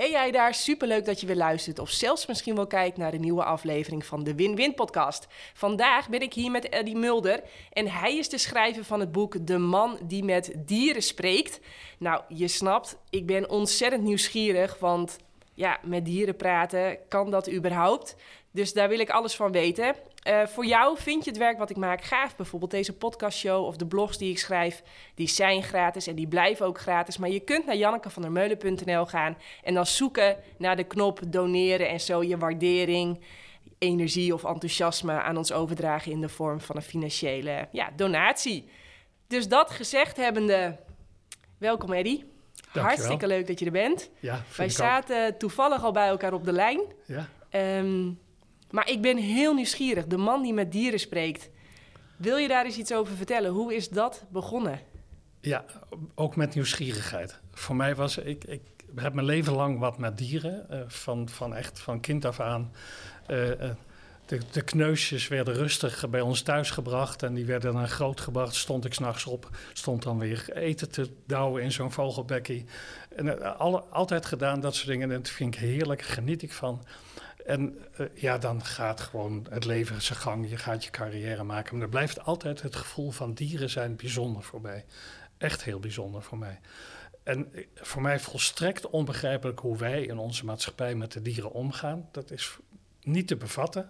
Hey jij daar, superleuk dat je weer luistert of zelfs misschien wel kijkt naar de nieuwe aflevering van de Win-Win podcast. Vandaag ben ik hier met Eddie Mulder en hij is de schrijver van het boek De man die met dieren spreekt. Nou, je snapt, ik ben ontzettend nieuwsgierig, want ja, met dieren praten, kan dat überhaupt? Dus daar wil ik alles van weten. Uh, voor jou vind je het werk wat ik maak gaaf. Bijvoorbeeld deze podcastshow of de blogs die ik schrijf. Die zijn gratis en die blijven ook gratis. Maar je kunt naar jannekevandermeulen.nl gaan en dan zoeken naar de knop doneren en zo je waardering, energie of enthousiasme aan ons overdragen in de vorm van een financiële ja, donatie. Dus dat gezegd hebbende, welkom Eddie. Hartstikke leuk dat je er bent. Ja, Wij zaten toevallig al bij elkaar op de lijn. Ja. Um, maar ik ben heel nieuwsgierig. De man die met dieren spreekt. Wil je daar eens iets over vertellen? Hoe is dat begonnen? Ja, ook met nieuwsgierigheid. Voor mij was ik, ik heb mijn leven lang wat met dieren. Uh, van, van echt van kind af aan. Uh, de, de, kneusjes werden rustig bij ons thuis gebracht en die werden dan groot gebracht. Stond ik s'nachts op, stond dan weer eten te douwen in zo'n vogelbekkie. En altijd gedaan dat soort dingen en dat vind ik heerlijk, geniet ik van. En uh, ja, dan gaat gewoon het leven zijn gang. Je gaat je carrière maken. Maar er blijft altijd het gevoel van dieren zijn bijzonder voor mij. Echt heel bijzonder voor mij. En eh, voor mij volstrekt onbegrijpelijk hoe wij in onze maatschappij met de dieren omgaan. Dat is niet te bevatten.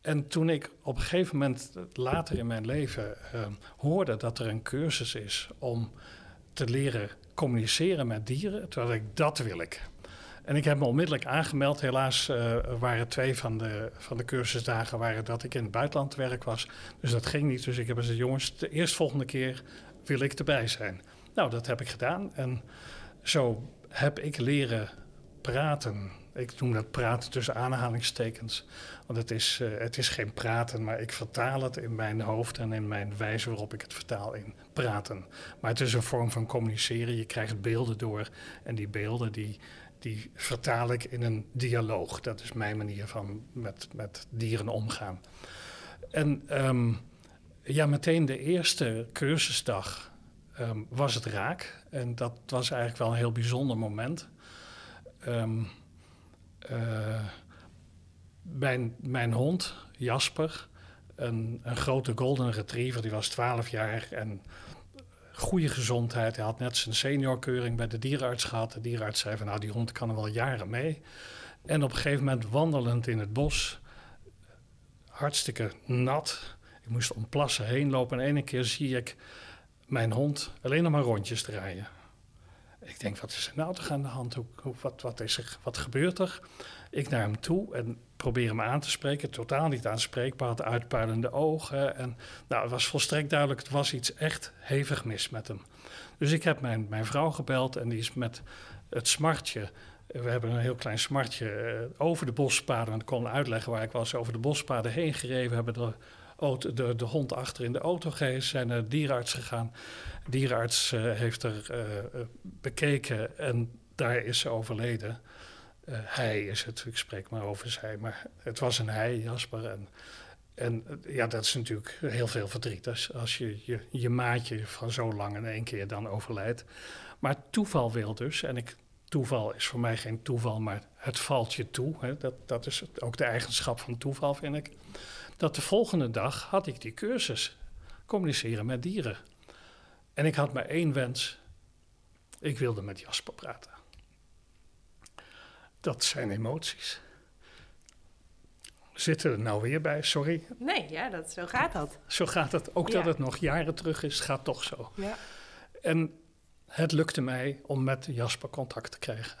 En toen ik op een gegeven moment later in mijn leven uh, hoorde dat er een cursus is om te leren communiceren met dieren, toen ik, dat wil ik. En ik heb me onmiddellijk aangemeld. Helaas uh, waren twee van de, van de cursusdagen waren dat ik in het buitenland werk was. Dus dat ging niet. Dus ik heb gezegd, jongens, de eerstvolgende keer wil ik erbij zijn. Nou, dat heb ik gedaan. En zo heb ik leren praten. Ik noem dat praten tussen aanhalingstekens. Want het is, uh, het is geen praten, maar ik vertaal het in mijn hoofd en in mijn wijze waarop ik het vertaal in praten. Maar het is een vorm van communiceren. Je krijgt beelden door. En die beelden die, die vertaal ik in een dialoog. Dat is mijn manier van met, met dieren omgaan. En um, ja, meteen de eerste cursusdag um, was het raak. En dat was eigenlijk wel een heel bijzonder moment. Um, mijn, mijn hond, Jasper, een, een grote golden retriever, die was 12 jaar en goede gezondheid. Hij had net zijn seniorkeuring bij de dierenarts gehad. De dierenarts zei van nou die hond kan er wel jaren mee. En op een gegeven moment wandelend in het bos, hartstikke nat. Ik moest om plassen heen lopen en ene keer zie ik mijn hond alleen nog maar rondjes draaien. Ik denk, wat is er nou toch aan de hand? Wat, wat, is er, wat gebeurt er? Ik naar hem toe en probeer hem aan te spreken. Totaal niet aanspreekbaar, had uitpuilende ogen. En nou, het was volstrekt duidelijk, het was iets echt hevig mis met hem. Dus ik heb mijn, mijn vrouw gebeld en die is met het smartje... We hebben een heel klein smartje uh, over de bospaden. En ik kon uitleggen waar ik was. Over de bospaden heen gereden. hebben de, de, de hond achter in de auto gehezen. Zijn naar de dierenarts gegaan. De dierenarts uh, heeft er uh, bekeken en daar is ze overleden. Uh, hij is het, ik spreek maar over zij, maar het was een hij, Jasper. En, en ja, dat is natuurlijk heel veel verdriet als, als je, je je maatje van zo lang in één keer dan overlijdt. Maar toeval wil dus, en ik, toeval is voor mij geen toeval, maar het valt je toe. Hè, dat, dat is ook de eigenschap van toeval, vind ik. Dat de volgende dag had ik die cursus, communiceren met dieren. En ik had maar één wens, ik wilde met Jasper praten. Dat zijn emoties. Zitten er nou weer bij, sorry. Nee, ja, dat, zo gaat dat. Zo gaat het. Ook ja. dat het nog jaren terug is, gaat toch zo. Ja. En het lukte mij om met Jasper contact te krijgen.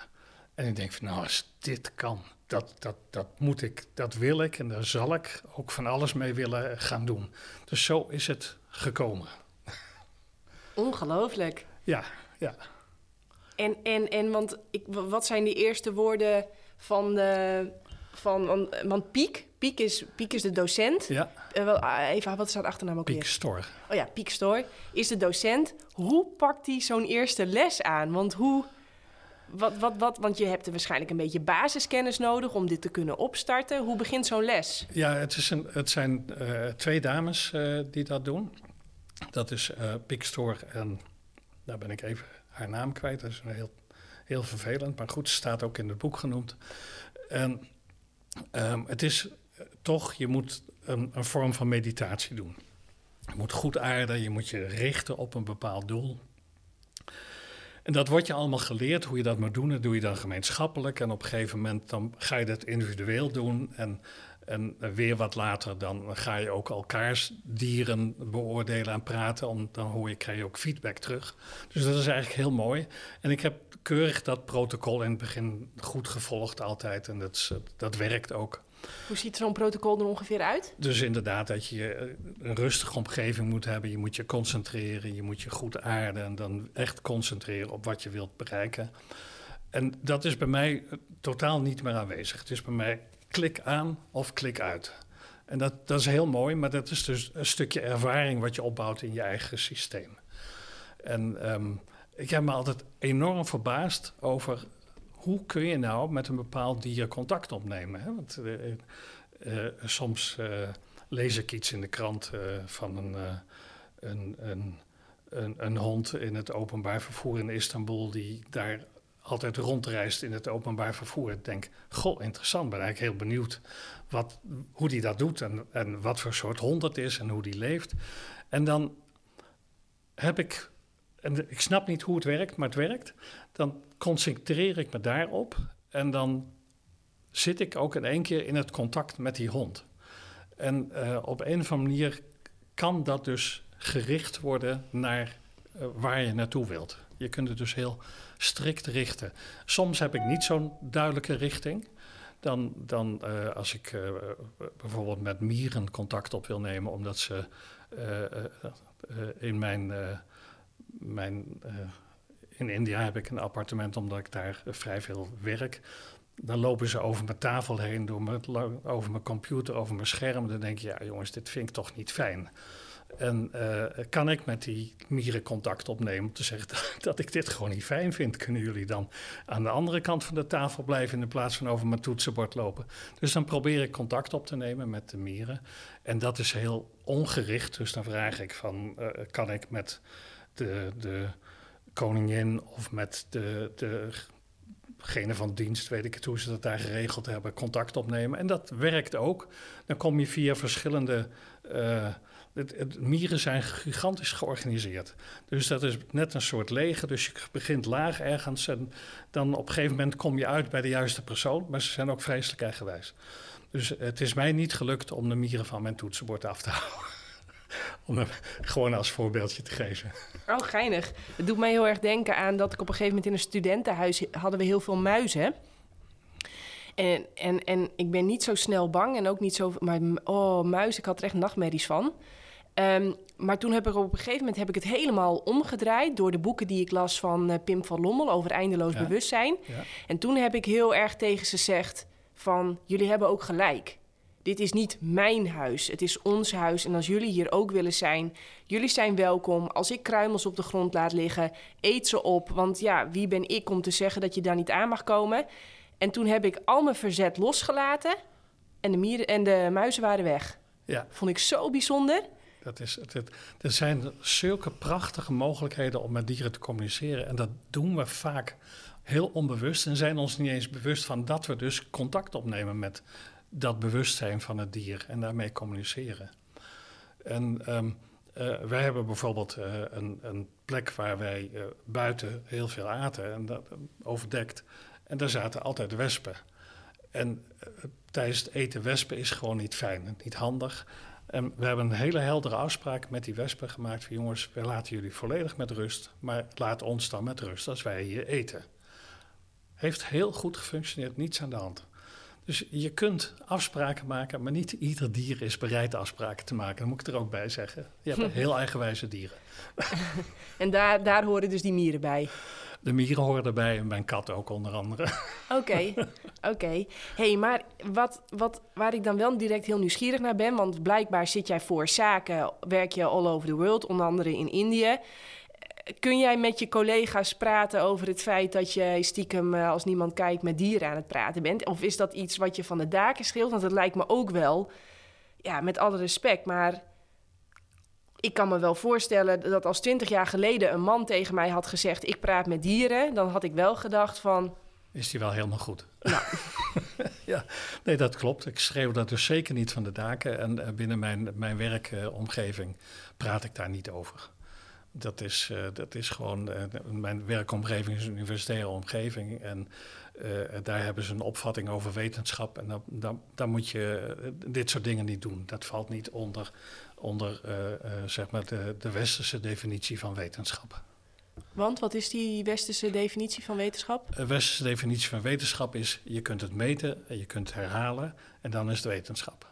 En ik denk van, nou, als dit kan, dat, dat, dat moet ik, dat wil ik en daar zal ik ook van alles mee willen gaan doen. Dus zo is het gekomen. Ongelooflijk. Ja, ja. En, en, en want ik, wat zijn die eerste woorden van de. Van, want Piek, Piek is, Piek is de docent. Ja. Uh, even, wat staat achternaam ook Piek weer? Stor. Oh ja, Piek Stor is de docent. Hoe pakt hij zo'n eerste les aan? Want hoe... Wat, wat, wat, want je hebt er waarschijnlijk een beetje basiskennis nodig om dit te kunnen opstarten. Hoe begint zo'n les? Ja, het, is een, het zijn uh, twee dames uh, die dat doen. Dat is Piek Stor en daar ben ik even haar naam kwijt. Dat is heel, heel vervelend, maar goed, staat ook in het boek genoemd. En ehm, het is toch, je moet een, een vorm van meditatie doen. Je moet goed aarden, je moet je richten op een bepaald doel. En dat wordt je allemaal geleerd, hoe je dat moet doen. Dat doe je dan gemeenschappelijk. En op een gegeven moment dan ga je dat individueel doen. En, en weer wat later dan ga je ook elkaars dieren beoordelen en praten. Om, dan hoor je, krijg je ook feedback terug. Dus dat is eigenlijk heel mooi. En ik heb keurig dat protocol in het begin goed gevolgd altijd. En dat, dat werkt ook. Hoe ziet zo'n protocol er ongeveer uit? Dus inderdaad dat je eh, een rustige omgeving moet hebben. Je moet je concentreren, je moet je goed aarden en dan echt concentreren op wat je wilt bereiken. En dat is bij mij eh, totaal niet meer aanwezig. Het is bij mij klik aan of klik uit. En dat, dat is heel mooi, maar dat is dus een stukje ervaring wat je opbouwt in je eigen systeem. En um, ik heb me altijd enorm verbaasd over hoe kun je nou met een bepaald dier contact opnemen? Hè? Want uh, uh, soms uh, lees ik iets in de krant van een, een, een, een, hond in het openbaar vervoer in Istanbul die daar altijd rondreist in het openbaar vervoer. Ik denk, goh, interessant, ben eigenlijk heel benieuwd wat, hoe die dat doet en, en wat voor soort hond het is en hoe die leeft. En dan heb ik, en ik snap niet hoe het werkt, maar het werkt. Dan concentreer ik me daarop en dan zit ik ook in één keer in het contact met die hond. En uh, op een of andere manier kan dat dus gericht worden naar uh, waar je naartoe wilt. Je kunt het dus heel strikt richten. Soms heb ik niet zo'n duidelijke richting. Dan, dan uh, als ik bijvoorbeeld met mieren contact op wil nemen, omdat ze in mijn, mijn in India heb ik een appartement omdat ik daar vrij veel werk. Dan lopen ze over mijn tafel heen, door over mijn computer, over mijn scherm. Dan denk je, ja jongens, dit vind ik toch niet fijn. En uh, kan ik met die mieren contact opnemen om te zeggen dat, ik dit gewoon niet fijn vind? Kunnen jullie dan aan de andere kant van de tafel blijven in plaats van over mijn toetsenbord lopen? Dus dan probeer ik contact op te nemen met de mieren. En dat is heel ongericht. Dus dan vraag ik van, uh, kan ik met de, de koningin of met de, degene van dienst, weet ik het hoe ze dat daar geregeld hebben, contact opnemen. En dat werkt ook. Dan kom je via verschillende. Uh, mieren zijn gigantisch georganiseerd. Dus dat is net een soort leger. Dus je begint laag ergens en dan op een gegeven moment kom je uit bij de juiste persoon. Maar ze zijn ook vreselijk eigenwijs. Dus het is mij niet gelukt om de mieren van mijn toetsenbord af te houden. Om hem gewoon als voorbeeldje te geven. Oh, geinig. Het doet mij heel erg denken aan dat ik op een gegeven moment in een studentenhuis hadden we heel veel muizen. En, en, en ik ben niet zo snel bang en ook niet zo. Maar oh, muizen, ik had er echt nachtmerries van. Um, maar toen heb ik op een gegeven moment heb ik het helemaal omgedraaid door de boeken die ik las van uh, Pim van Lommel over eindeloos ja. bewustzijn. Ja. En toen heb ik heel erg tegen ze gezegd van jullie hebben ook gelijk. Dit is niet mijn huis, het is ons huis. En als jullie hier ook willen zijn, jullie zijn welkom. Als ik kruimels op de grond laat liggen, eet ze op. Want ja, wie ben ik om te zeggen dat je daar niet aan mag komen? En toen heb ik al mijn verzet losgelaten en de, mieren, en de muizen waren weg. Ja. Vond ik zo bijzonder. Dat is, het, het, er zijn zulke prachtige mogelijkheden om met dieren te communiceren. En dat doen we vaak heel onbewust en zijn ons niet eens bewust van dat we dus contact opnemen met dat bewustzijn van het dier en daarmee communiceren. En um, uh, wij hebben bijvoorbeeld uh, een, een, plek waar wij uh, buiten heel veel aten en dat overdekt. En daar zaten altijd wespen. En tijdens het eten wespen is gewoon niet fijn, niet handig. En we hebben een hele heldere afspraak met die wespen gemaakt van jongens, we laten jullie volledig met rust, maar laat ons dan met rust als wij hier eten. Heeft heel goed gefunctioneerd, niets aan de hand. Dus je kunt afspraken maken, maar niet ieder dier is bereid afspraken te maken. Dat moet ik er ook bij zeggen. Je hebt heel eigenwijze dieren. en daar, daar horen dus die mieren bij? De mieren horen erbij en mijn kat ook onder andere. Oké, oké. hey, maar wat, wat, waar ik dan wel direct heel nieuwsgierig naar ben... want blijkbaar zit jij voor zaken, werk je all over the world, onder andere in Indië kun jij met je collega's praten over het feit dat je stiekem, eh, als niemand kijkt, met dieren aan het praten bent? Of is dat iets wat je van de daken scheelt? Want het lijkt me ook wel, ja, met alle respect, maar ik kan me wel voorstellen dat als twintig jaar geleden een man tegen mij had gezegd: Ik praat met dieren, dan had ik wel gedacht van. Is die wel helemaal goed? Nou. ja, nee, dat klopt. Ik schreeuw dat dus zeker niet van de daken. En uh, binnen mijn, mijn werkomgeving praat ik daar niet over. Dat is, uh, dat is gewoon, uh, mijn werkomgeving is een universitaire omgeving. En daar hebben ze een opvatting over wetenschap. En dan, dan, dan moet je dit soort dingen niet doen. Dat valt niet onder onder uh, uh, zeg maar de, de westerse definitie van wetenschap. Want wat is die westerse definitie van wetenschap? De westerse definitie van wetenschap is: je kunt het meten, je kunt het herhalen en dan is het wetenschap.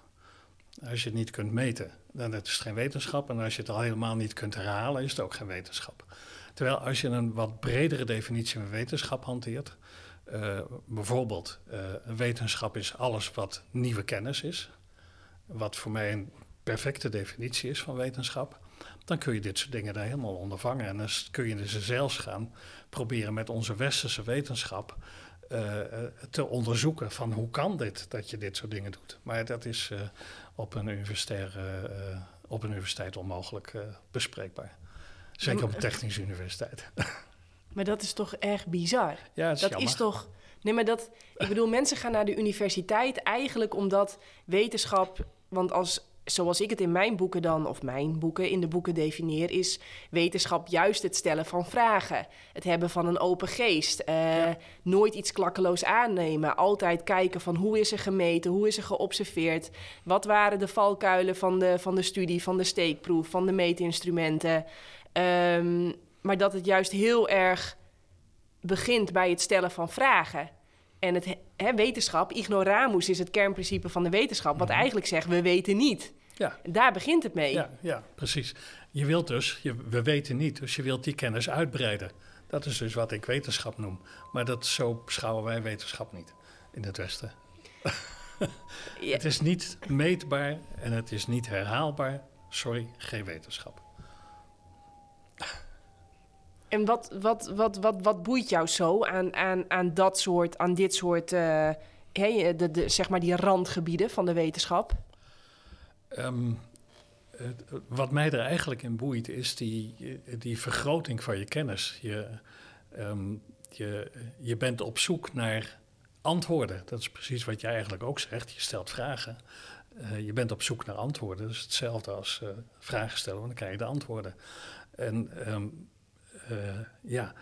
Als je het niet kunt meten, dan is het geen wetenschap. En als je het al helemaal niet kunt herhalen, is het ook geen wetenschap. Terwijl als je een wat bredere definitie van wetenschap hanteert, uh, bijvoorbeeld wetenschap is alles wat nieuwe kennis is. Wat voor mij een perfecte definitie is van wetenschap, dan kun je dit soort dingen daar helemaal ondervangen. En dan kun je dus zelfs gaan proberen met onze westerse wetenschap uh, te onderzoeken van hoe kan dit dat je dit soort dingen doet. Maar dat is uh, op, een universitaire, op een universiteit onmogelijk bespreekbaar. Zeker op een technische universiteit. Maar dat is toch erg bizar? Ja, is, dat is toch. Nee, maar dat. Ik bedoel, mensen gaan naar de universiteit eigenlijk omdat wetenschap. Want als zoals ik het in mijn boeken dan, of mijn boeken in de boeken definieer, is wetenschap juist het stellen van vragen. Het hebben van een open geest. Uh, Nooit iets klakkeloos aannemen. Altijd kijken van hoe is er gemeten, hoe is er geobserveerd. Wat waren de valkuilen van de, van de studie, van de steekproef, van de meetinstrumenten. Um, maar dat het juist heel erg begint bij het stellen van vragen. En het he, wetenschap, ignoramus is het kernprincipe van de wetenschap, wat mhm. eigenlijk zegt we weten niet. Ja. Daar begint het mee. Ja, ja precies. Je wilt dus, je, we weten niet, dus je wilt die kennis uitbreiden. Dat is dus wat ik wetenschap noem. Maar dat, zo beschouwen wij wetenschap niet in het Westen. ja. Het is niet meetbaar en het is niet herhaalbaar. Sorry, geen wetenschap. En wat, wat, wat, wat, wat boeit jou zo aan, aan, aan dat soort, aan dit soort, uh, de, de, zeg maar die randgebieden van de wetenschap? Um, wat mij er eigenlijk in boeit is die, die vergroting van je kennis. Je, um, je, je bent op zoek naar antwoorden. Dat is precies wat jij eigenlijk ook zegt. Je stelt vragen. Uh, je bent op zoek naar antwoorden. Dat is hetzelfde als uh, vragen stellen, want dan krijg je de antwoorden. En um, uh, ja,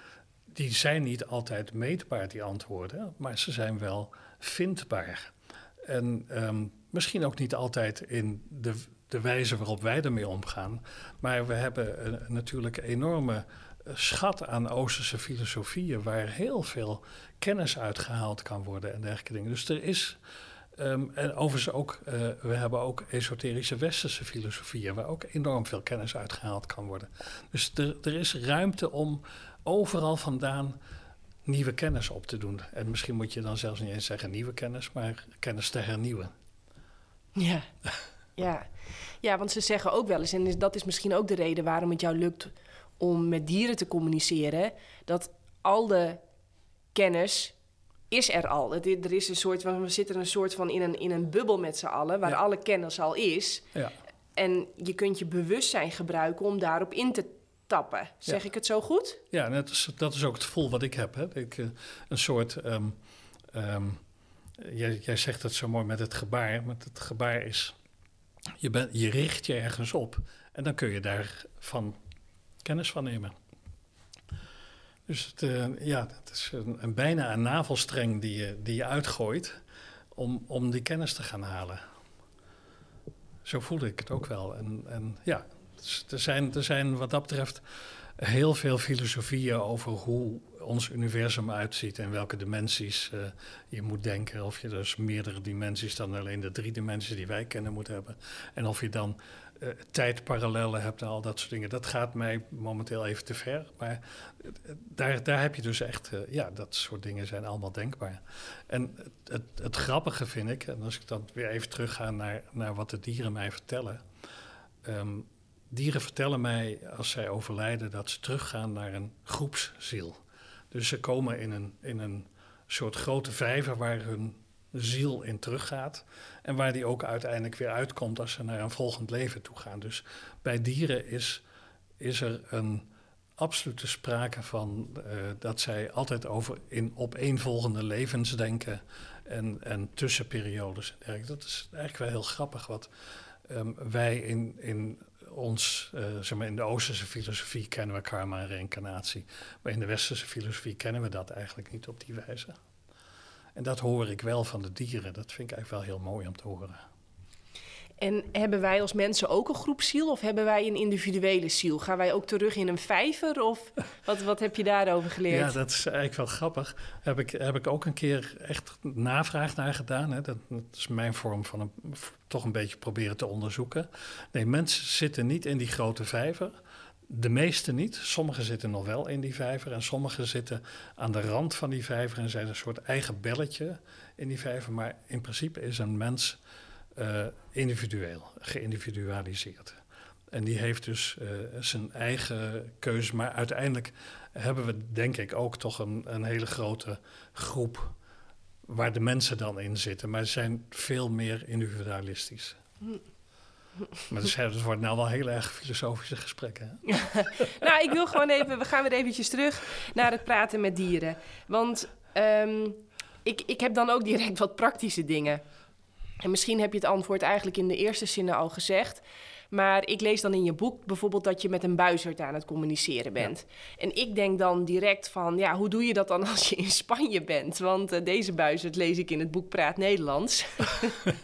die zijn niet altijd meetbaar, die antwoorden, maar ze zijn wel vindbaar. En um, misschien ook niet altijd in de, de wijze waarop wij ermee omgaan. Maar we hebben een, natuurlijk een enorme eh, schat aan Oosterse filosofieën waar heel veel kennis uitgehaald kan worden en dergelijke dingen. Dus er is. Um, en overigens ook, uh, we hebben ook esoterische westerse filosofieën, waar ook enorm veel kennis uitgehaald kan worden. Dus er, er is ruimte om overal vandaan nieuwe kennis op te doen. En misschien moet je dan zelfs niet eens zeggen nieuwe kennis, maar kennis te hernieuwen. Ja, ja. ja, want ze zeggen ook wel eens, en dat is misschien ook de reden waarom het jou lukt om met dieren te communiceren, dat al de kennis is er al. er is een soort van, we zitten een soort van in een, in een bubbel met z'n allen, waar alle kennis al is. Ja. En je kunt je bewustzijn gebruiken om daarop in te tappen. Zeg ik het zo goed? Ja, dat is, dat is ook het gevoel wat ik heb. Hè. Ik, uh, een soort um, um, Jij, zegt het zo mooi met het gebaar, maar het gebaar is, je, je richt je ergens op en dan kun je daarvan kennis van nemen. Dus het, uh, ja, het is een, een, bijna een navelstreng die je, die je uitgooit om, om die kennis te gaan halen. Zo voelde ik het ook wel. En, en ja, er, zijn, er zijn wat dat betreft heel veel filosofieën over hoe ons universum uitziet en welke dimensies uh, je moet denken. Of je dus meerdere dimensies dan alleen de drie dimensies die wij kennen moet hebben. En of je dan uh, tijdparallellen hebt en al dat soort dingen. Dat gaat mij momenteel even te ver. Maar uh, daar, daar heb je dus echt, ja, dat soort dingen zijn allemaal denkbaar. En het, het, het, grappige vind ik, en als ik dan weer even terugga naar, naar wat de dieren mij vertellen. Um, dieren vertellen mij als zij overlijden dat ze teruggaan naar een groepsziel. Dus ze komen in een, in een soort grote vijver waar hun ziel in teruggaat. En waar die ook uiteindelijk weer uitkomt als ze naar een volgend leven toe gaan. Dus bij dieren is, is er een absolute sprake van uh, dat zij altijd over in opeenvolgende levens denken en, en tussenperiodes. Dat is eigenlijk wel heel grappig wat um, wij in, in ons, uh, zeg maar in de Oosterse filosofie kennen we karma en reïncarnatie. Maar in de Westerse filosofie kennen we dat eigenlijk niet op die wijze. En dat hoor ik wel van de dieren. Dat vind ik eigenlijk wel heel mooi om te horen. En hebben wij als mensen ook een groepsziel of hebben wij een individuele ziel? Gaan wij ook terug in een vijver of wat, wat heb je daarover geleerd? Ja, dat is eigenlijk wel grappig. Heb ik, heb ik ook een keer echt navraag naar gedaan. Hè? Dat, dat, is mijn vorm van een, toch een beetje proberen te onderzoeken. Nee, mensen zitten niet in die grote vijver. De meeste niet. Sommigen zitten nog wel in die vijver en sommigen zitten aan de rand van die vijver en zijn een soort eigen belletje in die vijver. Maar in principe is een mens uh, individueel, geïndividualiseerd. En die heeft dus uh, zijn eigen keuze. Maar uiteindelijk hebben we, denk ik, ook toch een, een hele grote groep waar de mensen dan in zitten. Maar ze zijn veel meer individualistisch. Maar het, het wordt nou wel heel erg filosofische gesprekken. nou, ik wil gewoon even, we gaan weer eventjes terug naar het praten met dieren. Want um, ik, ik heb dan ook direct wat praktische dingen. En misschien heb je het antwoord eigenlijk in de eerste zinnen al gezegd. Maar ik lees dan in je boek bijvoorbeeld dat je met een buizerd aan het communiceren bent. En ik denk dan direct van, ja, hoe doe je dat dan als je in Spanje bent? Want uh, deze buizerd lees ik in het boek Praat Nederlands.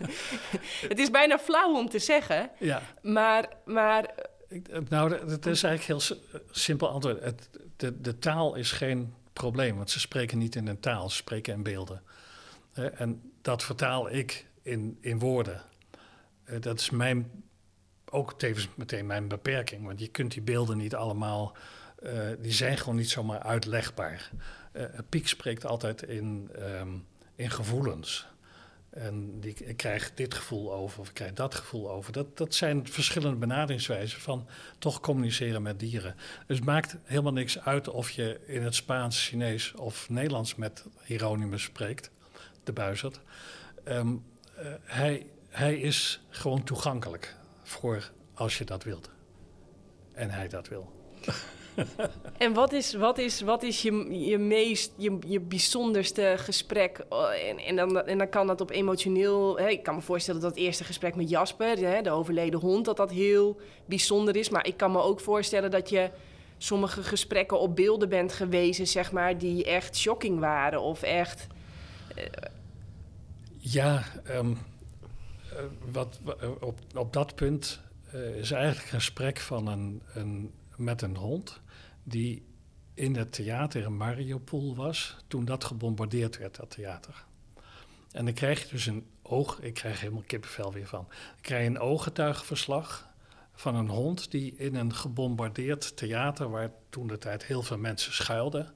het is bijna flauw om te zeggen. Ja. Maar, maar... Nou, het is eigenlijk heel simpel antwoord. Het, de, de taal is geen probleem, want ze spreken niet in een taal, ze spreken in beelden. En dat vertaal ik in, in woorden. Uh, dat is mijn, ook tevens meteen mijn beperking. Want je kunt die beelden niet allemaal, uh, die zijn gewoon niet zomaar uitlegbaar. Uh, Piek spreekt altijd in, um, in gevoelens. En die, ik krijg dit gevoel over of ik krijg dat gevoel over. Dat, dat zijn verschillende benaderingswijzen van toch communiceren met dieren. Dus het maakt helemaal niks uit of je in het Spaans, Chinees of Nederlands met Hieronymus spreekt, de buizerd. Uh, hij, hij is gewoon toegankelijk voor als je dat wilt. En hij dat wil. en wat is, wat is, wat is je, je meest, je, je bijzonderste gesprek? Oh, en, en, dan, en dan kan dat op emotioneel... Hè, ik kan me voorstellen dat het eerste gesprek met Jasper, hè, de overleden hond... dat dat heel bijzonder is. Maar ik kan me ook voorstellen dat je sommige gesprekken op beelden bent gewezen... zeg maar, die echt shocking waren of echt... Ja, um, wat, eh, op, op dat punt uh, is eigenlijk een gesprek van een, een, met een hond die in het theater in Mariupol was toen dat gebombardeerd werd, dat theater. En dan krijg je dus een oog, ik krijg helemaal kippenvel weer van. Dan krijg een ooggetuigenverslag van een hond die in een gebombardeerd theater, waar toen de tijd heel veel mensen schuilden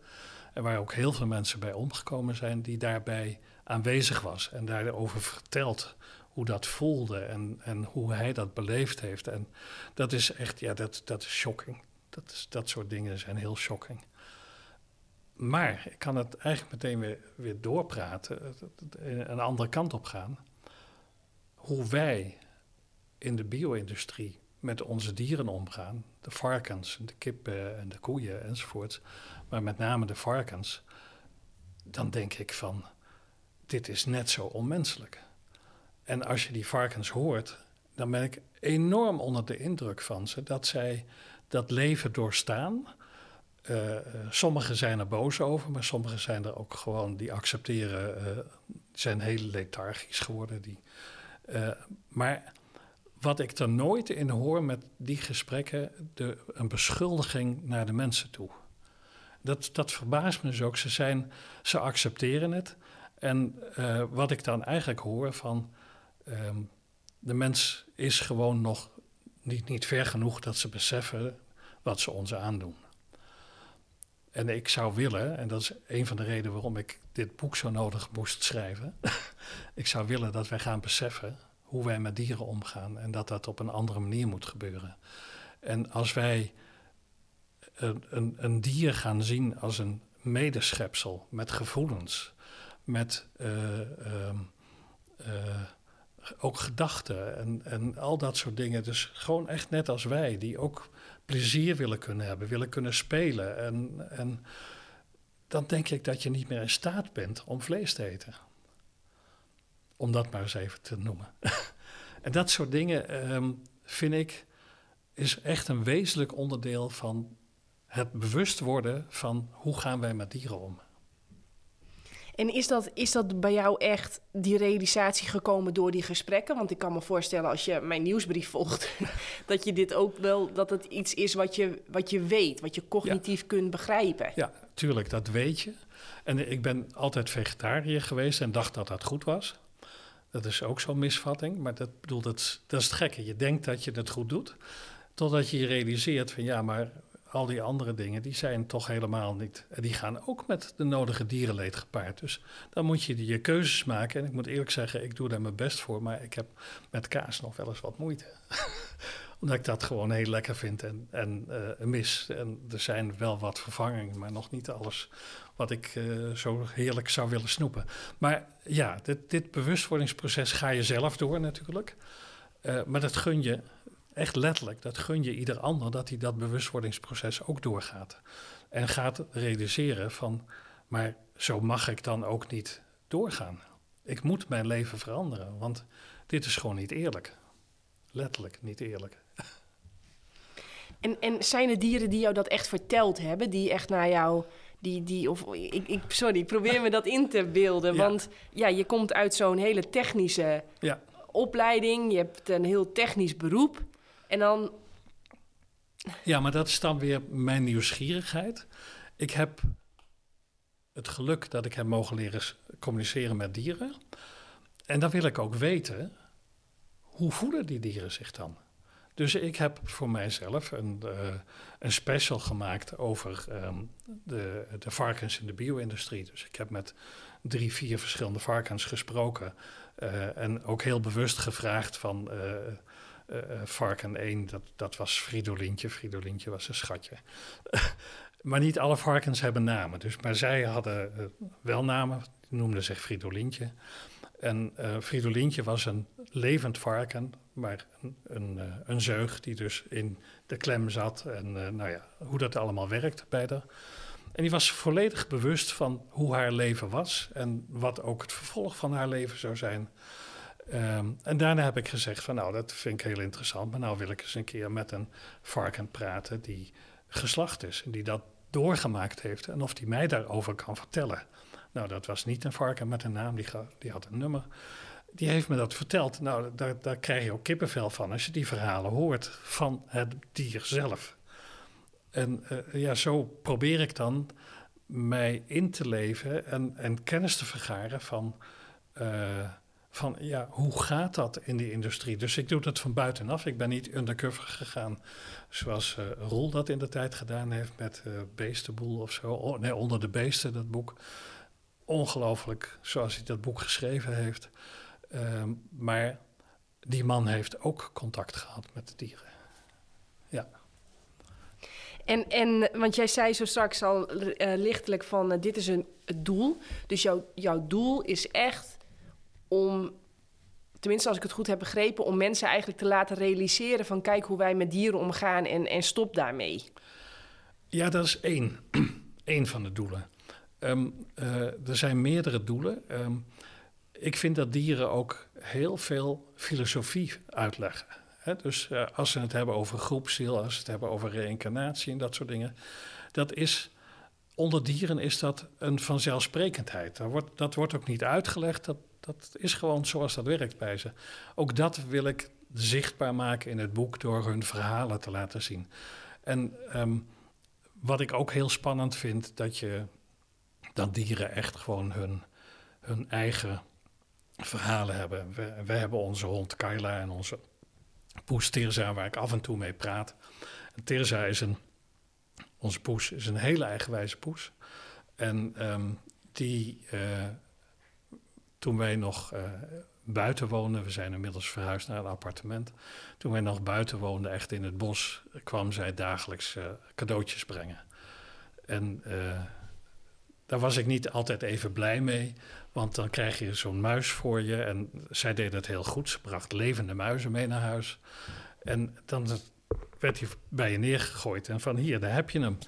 en waar ook heel veel mensen bij omgekomen zijn, die daarbij aanwezig was en daarover vertelt hoe dat voelde en, en hoe hij dat beleefd heeft. En dat is echt, ja, dat, dat is shocking. Dat, is, dat soort dingen zijn heel shocking. Maar ik kan het eigenlijk meteen weer, weer doorpraten, een andere kant op gaan. Hoe wij in de bio-industrie met onze dieren omgaan, de varkens, de kippen en de koeien enzovoort, maar met name de varkens, dan denk ik van, dit is net zo onmenselijk. En als je die varkens hoort, dan ben ik enorm onder de indruk van ze dat zij dat leven doorstaan. Uh, sommigen zijn er boos over, maar sommigen zijn er ook gewoon die accepteren, uh, zijn heel lethargisch geworden. Die, maar wat ik er nooit in hoor met die gesprekken, de, een beschuldiging naar de mensen toe. Dat, dat verbaast me dus ook. Ze, zijn, ze accepteren het. En uh, wat ik dan eigenlijk hoor van um, de mens is gewoon nog niet, niet ver genoeg dat ze beseffen wat ze ons aandoen. En ik zou willen, en dat is een van de redenen waarom ik dit boek zo nodig moest schrijven. ik zou willen dat wij gaan beseffen hoe wij met dieren omgaan en dat dat op een andere manier moet gebeuren. En als wij een, een, een dier gaan zien als een medeschepsel met gevoelens, met uh, uh, ook gedachten en, en al dat soort dingen. Dus gewoon echt net als wij, die ook plezier willen kunnen hebben, willen kunnen spelen. En, en dan denk ik dat je niet meer in staat bent om vlees te eten. Om dat maar eens even te noemen. en dat soort dingen ehm, vind ik is echt een wezenlijk onderdeel van het bewust worden van hoe gaan wij met dieren om. En is dat, is dat bij jou echt die realisatie gekomen door die gesprekken? Want ik kan me voorstellen als je mijn nieuwsbrief volgt, dat je dit ook wel, dat het iets is wat je, wat je weet, wat je cognitief kunt begrijpen. Ja, tuurlijk, dat weet je. En ik ben altijd vegetariër geweest en dacht dat dat goed was. Dat is ook zo'n misvatting, maar dat, bedoel, dat, dat is het gekke. Je denkt dat je het goed doet, totdat je je realiseert van ja, maar al die andere dingen, die zijn toch helemaal niet. En die gaan ook met de nodige dierenleed gepaard. Dus dan moet je je keuzes maken. En ik moet eerlijk zeggen, ik doe daar mijn best voor. Maar ik heb met kaas nog wel eens wat moeite. Omdat ik dat gewoon heel lekker vind en, en uh, mis. En er zijn wel wat vervangingen, maar nog niet alles wat ik uh, zo heerlijk zou willen snoepen. Maar ja, dit, dit bewustwordingsproces ga je zelf door natuurlijk. Uh, maar dat gun je echt letterlijk, dat gun je ieder ander, dat hij dat bewustwordingsproces ook doorgaat. En gaat realiseren van, maar zo mag ik dan ook niet doorgaan. Ik moet mijn leven veranderen, want dit is gewoon niet eerlijk. Letterlijk niet eerlijk. En, en zijn er dieren die jou dat echt verteld hebben, die echt naar jou die, die, of ik, ik, sorry, probeer me dat in te beelden. Want ja, je komt uit zo'n hele technische ja. opleiding. Je hebt een heel technisch beroep. En dan. Ja, maar dat is dan weer mijn nieuwsgierigheid. Ik heb het geluk dat ik heb mogen leren communiceren met dieren. En dan wil ik ook weten, hoe voelen die dieren zich dan? Dus ik heb voor mijzelf een, uh, een special gemaakt over um, de, de varkens in de bio-industrie. Dus ik heb met drie, vier verschillende varkens gesproken. Uh, en ook heel bewust gevraagd van... Uh, uh, varken 1, dat, dat was Fridolintje. Fridolintje was een schatje. maar niet alle varkens hebben namen. Dus, maar zij hadden uh, wel namen, die noemden zich Fridolintje. En uh, Fridolintje was een levend varken, maar een, een, een, zeug die dus in de klem zat. En nou ja, hoe dat allemaal werkt bij haar. En die was volledig bewust van hoe haar leven was en wat ook het vervolg van haar leven zou zijn. Um, en daarna heb ik gezegd van nou, dat vind ik heel interessant, maar nou wil ik eens een keer met een varken praten die geslacht is en die dat doorgemaakt heeft en of die mij daarover kan vertellen. Nou, dat was niet een varken met een naam, die, die had een nummer. Die heeft me dat verteld. Nou, daar, daar krijg je ook kippenvel van als je die verhalen hoort van het dier zelf. En uh, ja, zo probeer ik dan mij in te leven en, en kennis te vergaren van... Uh, van ja, hoe gaat dat in die industrie? Dus ik doe dat van buitenaf. Ik ben niet undercover gegaan zoals uh, Roel dat in de tijd gedaan heeft met uh, Beestenboel of zo. Nee, Onder de Beesten, dat boek. Ongelooflijk zoals hij dat boek geschreven heeft. Uh, maar die man heeft ook contact gehad met de dieren. Ja. En, en want jij zei zo straks al uh, lichtelijk van dit is een, het doel. Dus jouw, jouw doel is echt om, tenminste als ik het goed heb begrepen, om mensen eigenlijk te laten realiseren van kijk hoe wij met dieren omgaan en, en stop daarmee. Ja, dat is één, één van de doelen. Um, uh, er zijn meerdere doelen. Um, ik vind dat dieren ook heel veel filosofie uitleggen. Dus uh, als ze het hebben over groepsziel, als ze het hebben over reïncarnatie en dat soort dingen. Dat is, onder dieren is dat een vanzelfsprekendheid. Dat wordt, dat wordt ook niet uitgelegd, dat, dat is gewoon zoals dat werkt bij ze. Ook dat wil ik zichtbaar maken in het boek door hun verhalen te laten zien. En um, wat ik ook heel spannend vind, dat je dat dieren echt gewoon hun, hun eigen verhalen hebben. We, hebben onze hond Kyla en onze poes Tirza, waar ik af en toe mee praat. Tirza is een, onze poes is een hele eigenwijze poes. En um, die, uh, toen wij nog uh, buiten woonden, we zijn inmiddels verhuisd naar een appartement. Toen wij nog buiten woonden, echt in het bos, kwam zij dagelijks uh, cadeautjes brengen. En uh, daar was ik niet altijd even blij mee, Want dan krijg je zo'n muis voor je. En zij deed het heel goed. Ze bracht levende muizen mee naar huis. En dan werd hij bij je neergegooid. En van hier, daar heb je hem.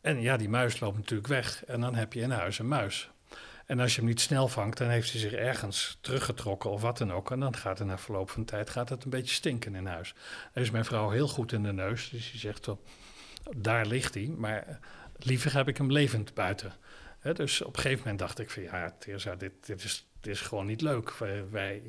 En ja, die muis loopt natuurlijk weg. En dan heb je in huis een muis. En als je hem niet snel vangt, dan heeft hij zich ergens teruggetrokken of wat dan ook. En dan gaat er na verloop van tijd gaat het een beetje stinken in huis. Dan is mijn vrouw heel goed in de neus. Dus die zegt, wel, daar ligt hij. Maar liever heb ik hem levend buiten. dus op een gegeven moment dacht ik van ja, dit, dit, is, dit is gewoon niet leuk. Wij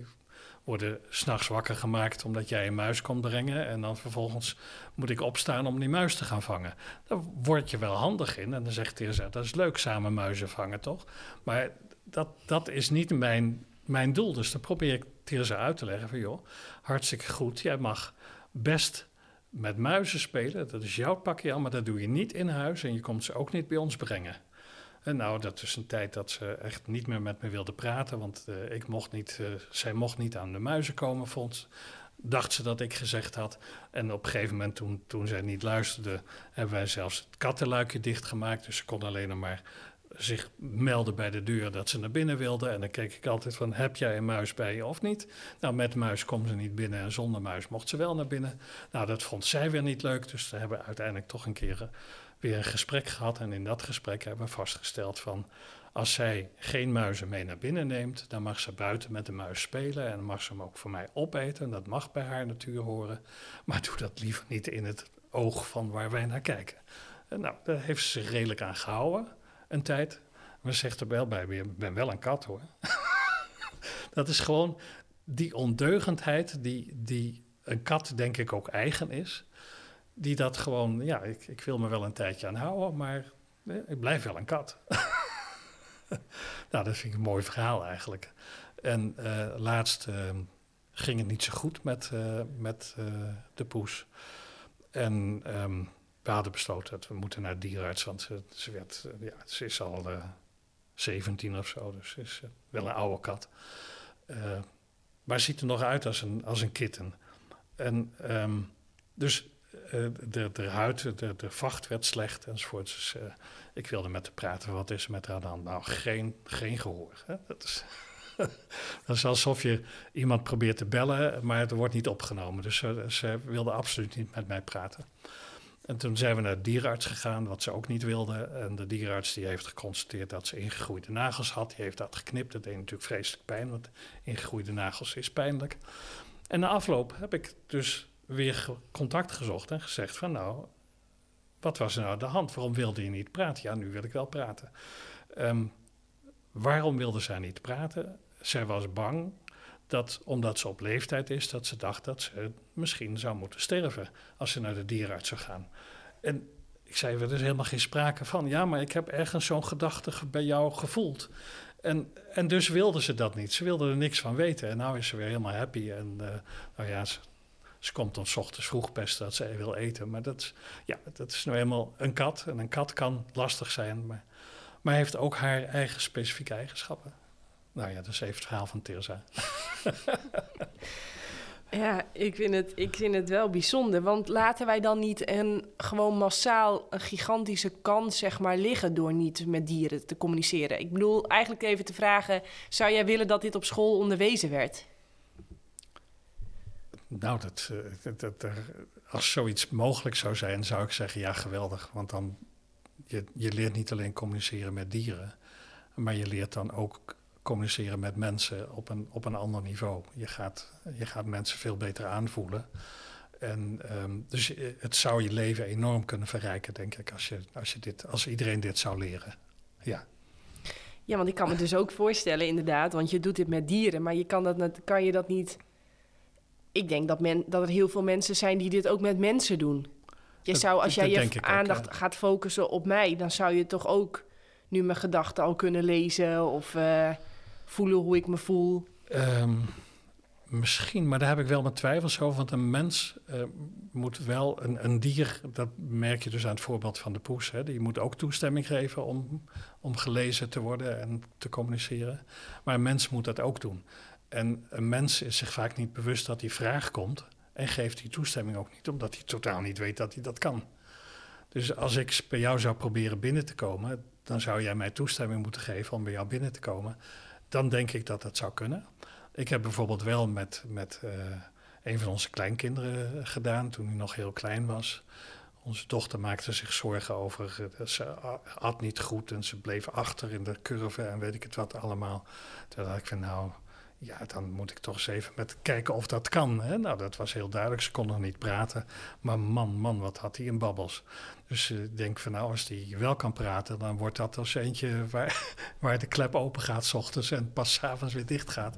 worden s'nachts wakker gemaakt omdat jij een muis komt brengen. En dan vervolgens moet ik opstaan om die muis te gaan vangen. Daar word je wel handig in. En dan zegt Teresa, dat is leuk samen muizen vangen, toch? Maar dat, dat is niet mijn, mijn doel. Dus dan probeer ik Teresa uit te leggen van joh, hartstikke goed. Jij mag best met muizen spelen. Dat is jouw pakje aan, maar dat doe je niet in huis. En je komt ze ook niet bij ons brengen. En nou, dat is een tijd dat ze echt niet meer met me wilde praten, want uh, ik mocht niet, uh, zij mocht niet aan de muizen komen, vond, dacht ze dat ik gezegd had. En op een gegeven moment, toen, toen zij niet luisterde, hebben wij zelfs het kattenluikje dichtgemaakt. Dus ze kon alleen nog maar zich melden bij de deur dat ze naar binnen wilde. En dan keek ik altijd van, heb jij een muis bij je of niet? Nou, met muis komt ze niet binnen en zonder muis mocht ze wel naar binnen. Nou, dat vond zij weer niet leuk, dus we hebben uiteindelijk toch een keer weer een gesprek gehad. En in dat gesprek hebben we vastgesteld van als zij geen muizen mee naar binnen neemt, dan mag ze buiten met de muis spelen en mag ze hem ook voor mij opeten. Dat mag bij haar natuur horen. Maar doe dat liever niet in het oog van waar wij naar kijken. En nou, daar heeft ze redelijk aan gehouden, een tijd. Maar zegt er wel bij, ik ben wel een kat hoor. dat is gewoon die ondeugendheid die, die een kat denk ik ook eigen is die dat gewoon, ja, ik, ik wil me wel een tijdje aan houden, maar ik blijf wel een kat. nou, dat vind ik een mooi verhaal eigenlijk. En uh, laatst uh, ging het niet zo goed met, uh, met de poes. En um, we hadden besloten dat we moeten naar de dierenarts, want ze, ze, werd, ja, ze is al 17 of zo, dus ze is wel een oude kat. maar ziet er nog uit als een, als een kitten. En um, dus de, de huid, de, de vacht werd slecht enzovoort. Dus uh, ik wilde met haar praten, wat is er met haar hand? Nou, geen, geen gehoor. Hè? Dat, is dat is alsof je iemand probeert te bellen, maar het wordt niet opgenomen. Dus uh, ze wilde absoluut niet met mij praten. En toen zijn we naar de dierenarts gegaan, wat ze ook niet wilde. En de dierenarts die heeft geconstateerd dat ze ingegroeide nagels had. Die heeft dat geknipt. Dat deed natuurlijk vreselijk pijn, want ingegroeide nagels is pijnlijk. En na afloop heb ik dus weer contact gezocht en gezegd van nou, wat was er nou aan de hand? Waarom wilde je niet praten? Ja, nu wil ik wel praten. Um, waarom wilde zij niet praten? Zij was bang dat omdat ze op leeftijd is, dat ze dacht dat ze misschien zou moeten sterven als ze naar de dierenarts zou gaan. En ik zei, er is helemaal geen sprake van. Ja, maar ik heb ergens zo'n gedachte bij jou gevoeld. En, en dus wilde ze dat niet. Ze wilde er niks van weten. En nou is ze weer helemaal happy. En uh, nou ja, ze komt dan s ochtends vroeg pesten dat ze wil eten. Maar dat, ja, dat is nou eenmaal een kat. En een kat kan lastig zijn, maar, maar heeft ook haar eigen specifieke eigenschappen. Nou ja, dat is even het verhaal van Tirza. Ja, ik vind, het, ik vind het wel bijzonder. Want laten wij dan niet een, gewoon massaal een gigantische kans zeg maar, liggen door niet met dieren te communiceren? Ik bedoel, eigenlijk even te vragen: zou jij willen dat dit op school onderwezen werd? Nou, dat, eh, dat, dat, als zoiets mogelijk zou zijn, zou ik zeggen ja, geweldig. Want dan, je, je leert niet alleen communiceren met dieren, maar je leert dan ook communiceren met mensen op een, op een ander niveau. Je gaat, je gaat mensen veel beter aanvoelen. En um, dus eh, het zou je leven enorm kunnen verrijken, denk ik, als, je, als, je dit, als iedereen dit zou leren. Ja. Ja, want ik kan me dus ook voorstellen, inderdaad, want je doet dit met dieren, maar je kan, dat, kan je dat niet ik denk dat, men, dat er heel veel mensen zijn die dit ook met mensen doen. Je zou, als jij je aandacht gaat focussen op mij, dan zou je toch ook nu mijn gedachten al kunnen lezen of uh, voelen hoe ik me voel. Um, misschien, maar daar heb ik wel mijn twijfels over. Want een mens uh, moet wel, een, een, dier, dat merk je dus aan het voorbeeld van de poes, hè, die moet ook toestemming geven om, om gelezen te worden en te communiceren. Maar een mens moet dat ook doen. En een mens is zich vaak niet bewust dat die vraag komt en geeft die toestemming ook niet, omdat hij totaal niet weet dat hij dat kan. Dus als ik bij jou zou proberen binnen te komen, dan zou jij mij toestemming moeten geven om bij jou binnen te komen. dan denk ik dat dat zou kunnen. Ik heb bijvoorbeeld wel met, met uh, een van onze kleinkinderen gedaan toen hij nog heel klein was. Onze dochter maakte zich zorgen over. Uh, ze at niet goed en ze bleef achter in de curve en weet ik het wat allemaal. Dacht ik van nou, ja, dan moet ik toch eens even met kijken of dat kan. Hè? Nou, dat was heel duidelijk. Ze kon nog niet praten. Maar man, man, wat had hij in babbels. Dus ik denk van nou, als hij wel kan praten, dan wordt dat als eentje waar, waar de klep open gaat s ochtends en pas s avonds weer dicht gaat.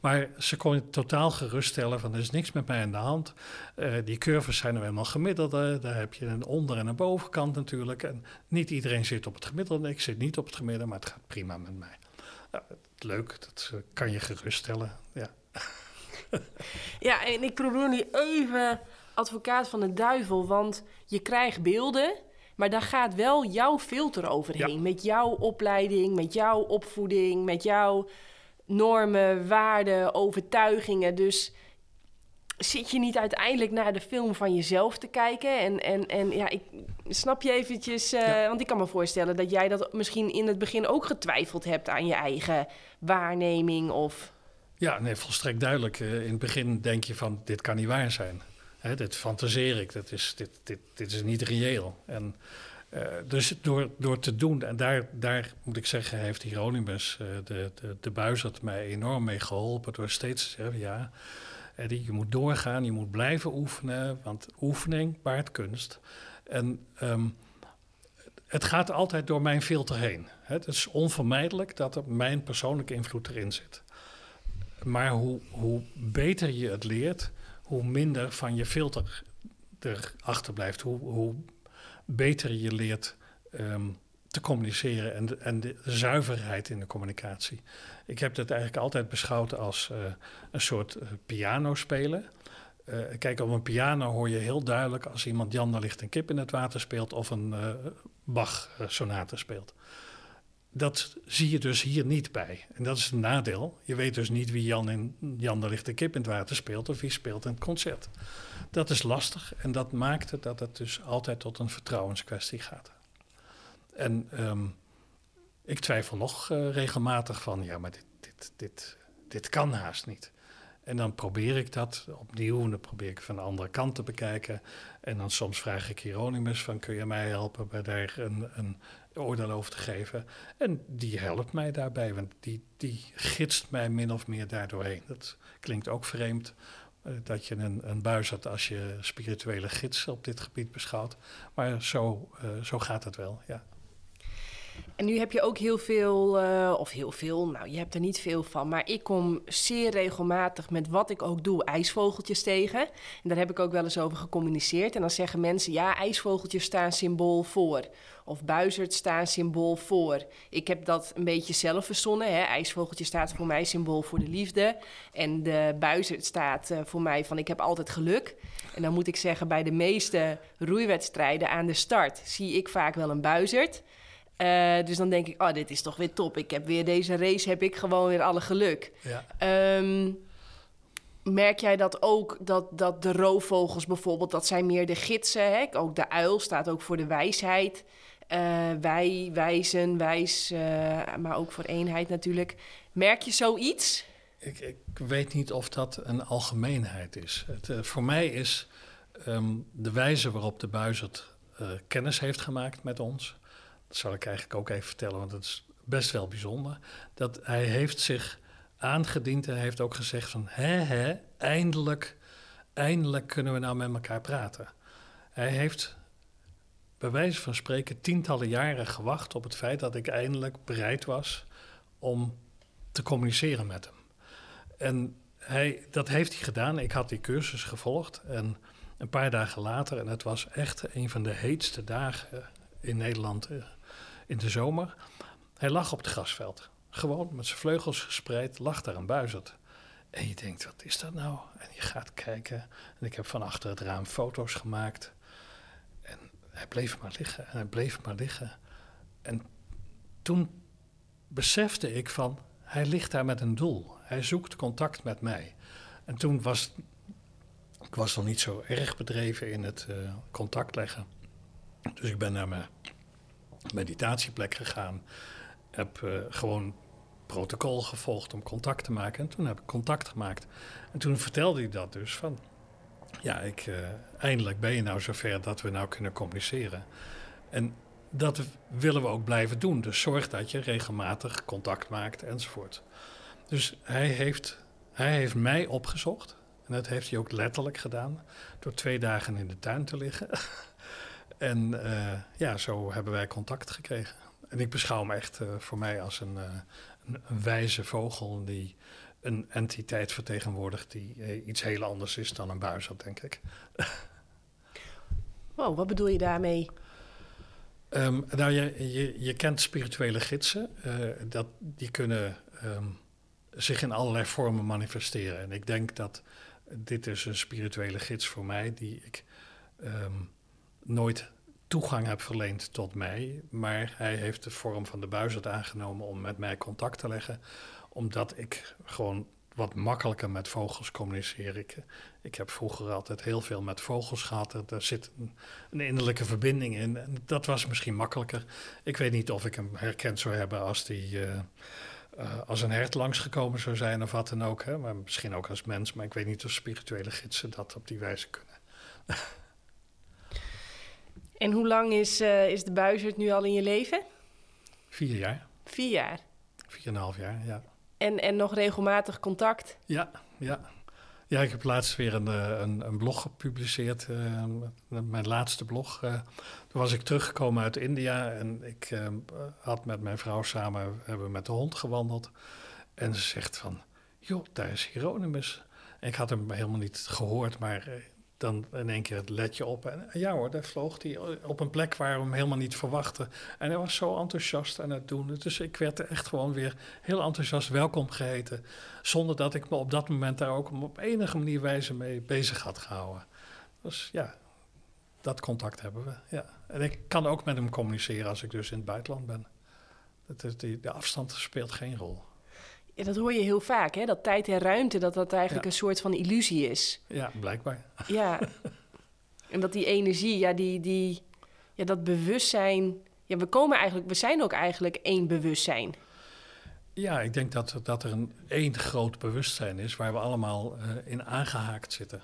Maar ze kon je totaal geruststellen van er is niks met mij aan de hand. Uh, die curves zijn nou helemaal gemiddelde. Daar heb je een onder- en een bovenkant natuurlijk. En niet iedereen zit op het gemiddelde. Ik zit niet op het gemiddelde, maar het gaat prima met mij. Nou, leuk, dat eh, kan je geruststellen. Ja. ja, en ik probeer nu even advocaat van de duivel, want je krijgt beelden, maar daar gaat wel jouw filter overheen. Met jouw opleiding, met jouw opvoeding, met jouw normen, waarden, overtuigingen. Dus zit je niet uiteindelijk naar de film van jezelf te kijken? En, en, en ja, ik snap je eventjes, uh, want ik kan me voorstellen dat jij dat misschien in het begin ook getwijfeld hebt aan je eigen waarneming of... Ja, nee, volstrekt duidelijk. Uh, in het begin denk je van, dit kan niet waar zijn. Hè, dit fantaseer ik, dat is, dit, dit, dit is niet reëel. En, uh, dus door, door te doen, en daar, daar moet ik zeggen, heeft Hieronymus, de, de, de buizerd, mij enorm mee geholpen. Door steeds te zeggen, ja, je moet doorgaan, je moet blijven oefenen, want oefening baart kunst. En um, het gaat altijd door mijn filter heen. Het is onvermijdelijk dat er mijn persoonlijke invloed erin zit. Maar hoe, hoe beter je het leert, hoe minder van je filter erachter blijft. Hoe, hoe beter je leert um, te communiceren en de, en de zuiverheid in de communicatie. Ik heb dat eigenlijk altijd beschouwd als uh, een soort uh, piano spelen. Uh, kijk, op een piano hoor je heel duidelijk als iemand Jan, daar ligt een kip in het water speelt of een Bach-sonate speelt. Dat zie je dus hier niet bij. En dat is een nadeel. Je weet dus niet wie Jan, in, Jan ligt een kip in het water speelt of wie speelt het concert. Dat is lastig en dat maakt dat het dus altijd tot een vertrouwenskwestie gaat. En um, ik twijfel nog uh, regelmatig van, ja, maar dit, dit, dit, dit kan haast niet. En dan probeer ik dat opnieuw en dan probeer ik van de andere kant te bekijken. En dan soms vraag ik Hieronymus van, kun je mij helpen bij daar een, een oordeel over te geven? En die helpt mij daarbij, want die, die gidst mij min of meer daardoorheen. Dat klinkt ook vreemd, uh, dat je een, een buis had als je spirituele gids op dit gebied beschouwt. Maar zo, uh, zo gaat het wel, ja. Nu heb je ook heel veel, uh, of heel veel, nou je hebt er niet veel van, maar ik kom zeer regelmatig met wat ik ook doe, ijsvogeltjes tegen. En daar heb ik ook wel eens over gecommuniceerd. En dan zeggen mensen, ja, ijsvogeltjes staan symbool voor. Of buizerd staan symbool voor. Ik heb dat een beetje zelf verzonnen. Hè. IJsvogeltje staat voor mij symbool voor de liefde. En de buizerd staat uh, voor mij van ik heb altijd geluk. En dan moet ik zeggen, bij de meeste roeiwedstrijden aan de start zie ik vaak wel een buizerd. Uh, dus dan denk ik, oh, dit is toch weer top. Ik heb weer deze race, heb ik gewoon weer alle geluk. Ja. Um, merk jij dat ook, dat, dat de roofvogels bijvoorbeeld, dat zijn meer de gidsen. Hè? Ook de uil staat ook voor de wijsheid. Uh, wij, wijzen, wijs, uh, maar ook voor eenheid natuurlijk. Merk je zoiets? Ik, ik weet niet of dat een algemeenheid is. Het, uh, voor mij is um, de wijze waarop de buizerd kennis heeft gemaakt met ons dat zal ik eigenlijk ook even vertellen, want het is best wel bijzonder. Dat hij heeft zich aangediend en heeft ook gezegd van... hè, hè, eindelijk, eindelijk kunnen we nou met elkaar praten. Hij heeft bij wijze van spreken tientallen jaren gewacht op het feit dat ik eindelijk bereid was om te communiceren met hem. En hij, dat heeft hij gedaan. Ik had die cursus gevolgd en een paar dagen later, en het was echt een van de heetste dagen in Nederland eh, in de zomer. Hij lag op het grasveld. Gewoon met zijn vleugels gespreid, lag daar een buizerd. En je denkt, wat is dat nou? En je gaat kijken. En ik heb van achter het raam foto's gemaakt. En hij bleef maar liggen en hij bleef maar liggen. En toen besefte ik van, hij ligt daar met een doel. Hij zoekt contact met mij. En toen was, ik was nog niet zo erg bedreven in het uh, contact leggen. Dus ik ben naar mijn meditatieplek gegaan. Heb uh, gewoon protocol gevolgd om contact te maken. En toen heb ik contact gemaakt. En toen vertelde hij dat dus van... Ja, ik, uh, eindelijk ben je nou zover dat we nou kunnen communiceren. En dat willen we ook blijven doen. Dus zorg dat je regelmatig contact maakt enzovoort. Dus hij heeft, hij heeft mij opgezocht. En dat heeft hij ook letterlijk gedaan. Door twee dagen in de tuin te liggen. en uh, ja, zo hebben wij contact gekregen. En ik beschouw hem echt uh, voor mij als een, uh, een, een, wijze vogel die een entiteit vertegenwoordigt die iets heel anders is dan een buizerd, denk ik. wow, wat bedoel je daarmee? Um, nou, je, je, je, kent spirituele gidsen. dat, die kunnen um, zich in allerlei vormen manifesteren. En ik denk dat dit is een spirituele gids voor mij die ik um, nooit toegang heb verleend tot mij. Maar hij heeft de vorm van de buizerd aangenomen om met mij contact te leggen. Omdat ik gewoon wat makkelijker met vogels communiceer. Ik, ik heb vroeger altijd heel veel met vogels gehad. Er, zit een, een, innerlijke verbinding in. En dat was misschien makkelijker. Ik weet niet of ik hem herkend zou hebben als die. Uh, uh, als een hert langsgekomen zou zijn of wat dan ook. Hè? Maar misschien ook als mens. Maar ik weet niet of spirituele gidsen dat op die wijze kunnen. en hoe lang is, uh, is de buizerd nu al in je leven? Vier jaar. Vier jaar? Vier en een half jaar, ja. En, en nog regelmatig contact? Ja, ja. Ja, ik heb laatst weer een, een, een blog gepubliceerd. Uh, mijn laatste blog. Uh, toen was ik teruggekomen uit India en ik uh, had met mijn vrouw samen hebben we met de hond gewandeld. En ze zegt van, joh, daar is Hieronymus. En ik had hem helemaal niet gehoord, maar dan in één keer let je op. En ja hoor, daar vloog hij op een plek waar we hem helemaal niet verwachten. En hij was zo enthousiast aan het doen. Dus ik werd er echt gewoon weer heel enthousiast welkom geheten. Zonder dat ik me op dat moment daar ook op enige manier wijze mee bezig had gehouden. Dus ja, dat contact hebben we. Ja. En ik kan ook met hem communiceren als ik dus in het buitenland ben. Dat is die, de afstand speelt geen rol. Ja, dat hoor je heel vaak, hè? dat tijd en ruimte, dat dat eigenlijk een soort van illusie is. Ja, blijkbaar. Ja, en dat die energie, ja, die, die, ja, dat bewustzijn... Ja, we komen eigenlijk, we zijn ook eigenlijk één bewustzijn. Ja, ik denk dat, dat er een één groot bewustzijn is waar we allemaal uh, in aangehaakt zitten.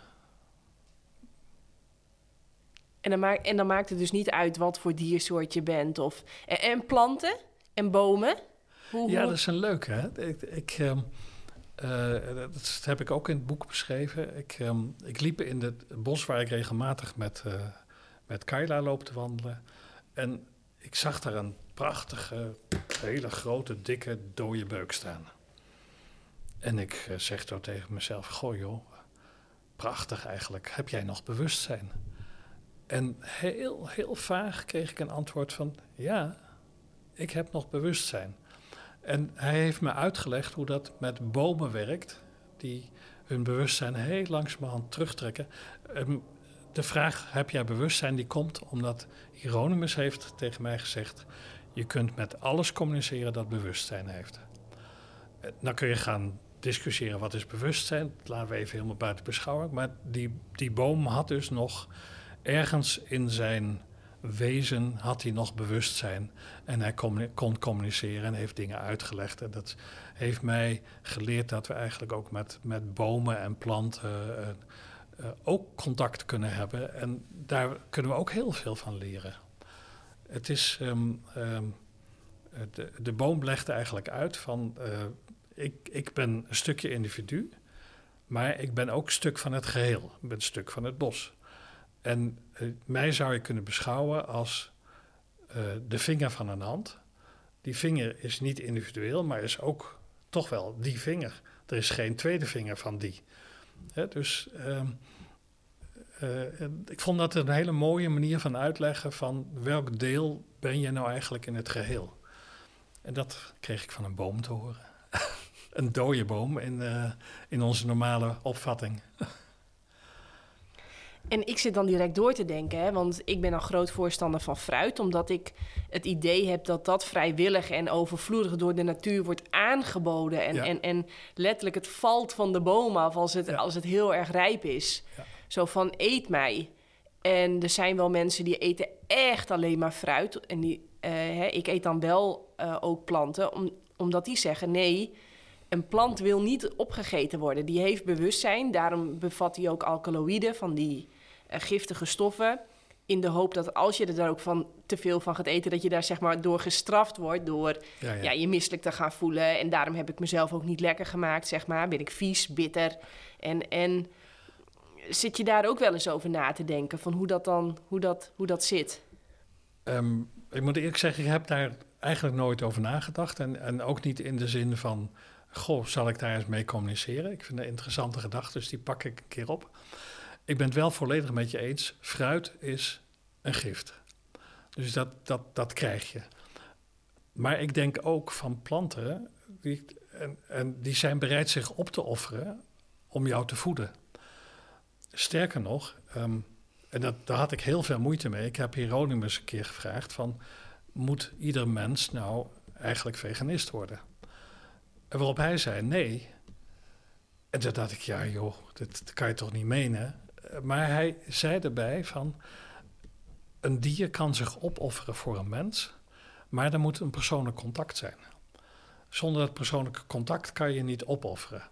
En dan, maakt, en dan maakt het dus niet uit wat voor diersoort je bent. Of, en, en planten en bomen. Hoe, ja, dat is een leuke. Hè? Ik, ik um, uh, dat heb ik ook in het boek beschreven. Ik, um, ik liep in het bos waar ik regelmatig met, uh, met Kyla loop te wandelen. En ik zag daar een prachtige, hele grote, dikke, dode beuk staan. En ik uh, zeg zo tegen mezelf: Goh, joh, prachtig eigenlijk. Heb jij nog bewustzijn? En heel, heel vaag kreeg ik een antwoord van: Ja, ik heb nog bewustzijn. En hij heeft me uitgelegd hoe dat met bomen werkt, die hun bewustzijn heel langzamerhand terugtrekken. Um, de vraag, heb jij bewustzijn, die komt omdat Hieronymus heeft tegen mij gezegd... je kunt met alles communiceren dat bewustzijn heeft. Dan nou kun je gaan discussiëren wat is bewustzijn. Dat laten we even helemaal buiten beschouwing. Maar die, die boom had dus nog ergens in zijn wezen had hij nog bewustzijn. En hij kon, communiceren en heeft dingen uitgelegd. En dat heeft mij geleerd dat we eigenlijk ook met, met bomen en planten uh, uh, ook contact kunnen hebben. En daar kunnen we ook heel veel van leren. Het is. Um, um, de, de boom legt eigenlijk uit van. Uh, ik, ik ben een stukje individu, maar ik ben ook een stuk van het geheel. Ik ben een stuk van het bos. En uh, mij zou je kunnen beschouwen als uh, de vinger van een hand. Die vinger is niet individueel, maar is ook toch wel die vinger. Er is geen tweede vinger van die. Hè, dus uh, ik vond dat een hele mooie manier van uitleggen van welk deel ben je nou eigenlijk in het geheel. En dat kreeg ik van een boom te horen. een dode boom in, in onze normale opvatting. En ik zit dan direct door te denken, hè, want ik ben een groot voorstander van fruit, omdat ik het idee heb dat dat vrijwillig en overvloedig door de natuur wordt aangeboden. En, en, en letterlijk het valt van de boom af als het, als het heel erg rijp is. Ja. Zo van eet mij. En er zijn wel mensen die eten echt alleen maar fruit. En die, uh, hè, ik eet dan wel uh, ook planten, om, omdat die zeggen nee, een plant wil niet opgegeten worden. Die heeft bewustzijn, daarom bevat hij ook alkaloïden van die eh, giftige stoffen. In de hoop dat als je er dan ook van te veel van gaat eten, dat je daar zeg maar door gestraft wordt. Door Ja, ja. ja, je misselijk te gaan voelen. En daarom heb ik mezelf ook niet lekker gemaakt, zeg maar. Ben ik vies, bitter. En, en zit je daar ook wel eens over na te denken van hoe dat dan hoe dat, hoe dat zit? Ehm, ik moet eerlijk zeggen, ik heb daar eigenlijk nooit over nagedacht. En, en ook niet in de zin van, goh, zal ik daar eens mee communiceren? Ik vind het een interessante gedachte, dus die pak ik een keer op. Ik ben het wel volledig met je eens. Fruit is een gift. Dus dat, dat, dat krijg je. Maar ik denk ook van planten, die, en, en die zijn bereid zich op te offeren om jou te voeden. Sterker nog, ehm, en dat, daar had ik heel veel moeite mee. Ik heb Hieronymus een keer gevraagd van... moet ieder mens nou eigenlijk veganist worden? En waarop hij zei nee. En toen dacht ik, ja joh, dat, dat kan je toch niet menen? Maar hij zei erbij van... een dier kan zich opofferen voor een mens... maar er moet een persoonlijk contact zijn. Zonder dat persoonlijke contact kan je niet opofferen.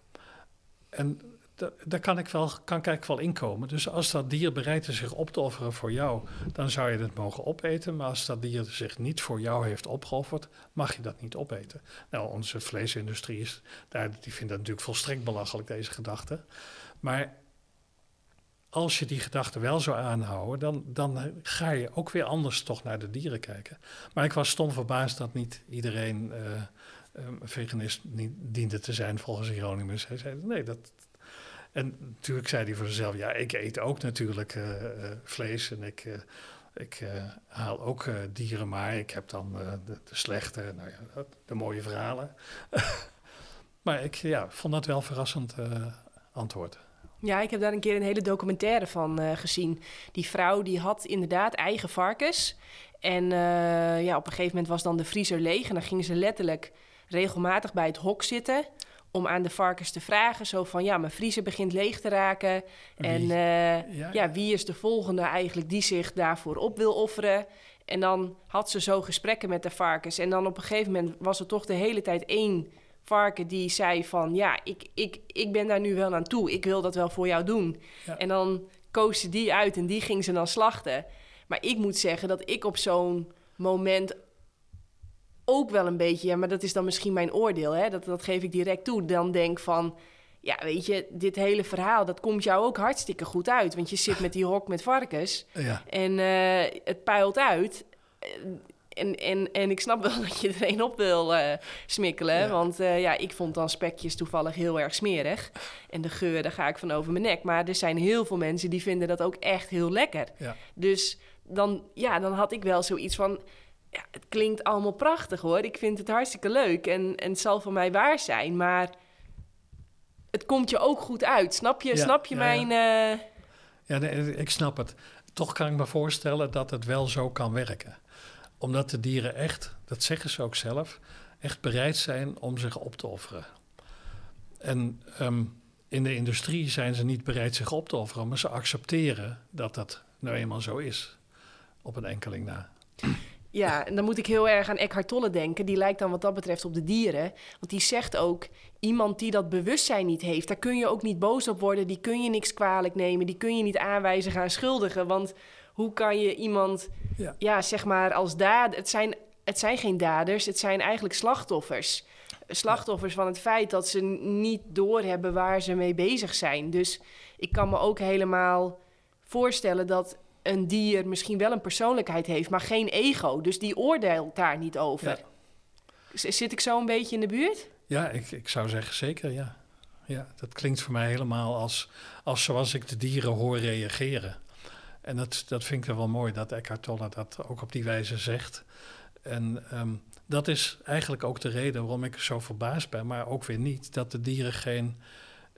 En da- daar kan ik, wel, kan ik wel inkomen. Dus als dat dier bereid is zich op te offeren voor jou, dan zou je het mogen opeten. Maar als dat dier zich niet voor jou heeft opgeofferd, mag je dat niet opeten. Nou, onze vleesindustrie is, daar, die vindt dat natuurlijk volstrekt belachelijk, deze gedachte. Maar als je die gedachte wel zou aanhouden, dan, dan ga je ook weer anders toch naar de dieren kijken. Maar ik was stom verbaasd dat niet iedereen eh, eh, veganist diende te zijn volgens Hieronymus. Hij zei, nee, dat... En natuurlijk zei hij voor zichzelf, ja, ik eet ook natuurlijk eh, eh, vlees en ik, eh, ik eh, haal ook eh, dieren, maar ik heb dan eh, de, slechte, nou ja, de mooie verhalen. maar ik ja, vond dat wel verrassend eh, antwoord. Ja, ik heb daar een keer een hele documentaire van eh, gezien. Die vrouw die had inderdaad eigen varkens. En eh, ja, op een gegeven moment was dan de vriezer leeg. En dan gingen ze letterlijk regelmatig bij het hok zitten. Om aan de varkens te vragen. Zo van, ja, mijn vriezer begint leeg te raken. En Wie? eh, Ja, ja, wie is de volgende eigenlijk die zich daarvoor op wil offeren? En dan had ze zo gesprekken met de varkens. En dan op een gegeven moment was er toch de hele tijd één varken die zei van... ja, ik, ik, ik ben daar nu wel aan toe. Ik wil dat wel voor jou doen. Ja. En dan koos ze die uit en die ging ze dan slachten. Maar ik moet zeggen dat ik op zo'n moment ook wel een beetje... ja, maar dat is dan misschien mijn oordeel, hè? Dat, dat geef ik direct toe. Dan denk van... Ja, weet je, dit hele verhaal, dat komt jou ook hartstikke goed uit. Want je zit met die hok met varkens ja. en eh, het puilt uit. En, en, en ik snap wel dat je er een op wil eh, smikkelen. Ja. Want eh, ja, ik vond dan spekjes toevallig heel erg smerig. En de geur, daar ga ik van over mijn nek. Maar er zijn heel veel mensen die vinden dat ook echt heel lekker. Ja. Dus dan, ja, dan had ik wel zoiets van... Ja, het klinkt allemaal prachtig hoor. Ik vind het hartstikke leuk. En, en het zal voor mij waar zijn. Maar het komt je ook goed uit. Snap je, Ja, snap je mijn... eh, Ja, nee, ik snap het. Toch kan ik me voorstellen dat het wel zo kan werken. Omdat de dieren echt, dat zeggen ze ook zelf, echt bereid zijn om zich op te offeren. En ehm, in de industrie zijn ze niet bereid zich op te offeren, maar ze accepteren dat dat nou eenmaal zo is. Op een enkeling na. Ja, en dan moet ik heel erg aan Eckhart Tolle denken. Die lijkt dan wat dat betreft op de dieren. Want die zegt ook, iemand die dat bewustzijn niet heeft... daar kun je ook niet boos op worden. Die kun je niks kwalijk nemen. Die kun je niet aanwijzen gaan schuldigen. Want hoe kan je iemand, Ja. ja, zeg maar, als dader... Het zijn, het zijn geen daders, het zijn eigenlijk slachtoffers. Slachtoffers van het feit dat ze niet doorhebben waar ze mee bezig zijn. Dus ik kan me ook helemaal voorstellen dat een dier misschien wel een persoonlijkheid heeft, maar geen ego. Dus die oordeelt daar niet over. Ja. Zit ik zo een beetje in de buurt? Ja, ik, ik zou zeggen zeker, ja. Ja, dat klinkt voor mij helemaal als, als zoals ik de dieren hoor reageren. En dat, dat vind ik wel mooi dat Eckhart Tolle dat ook op die wijze zegt. En ehm, dat is eigenlijk ook de reden waarom ik zo verbaasd ben, maar ook weer niet, dat de dieren geen,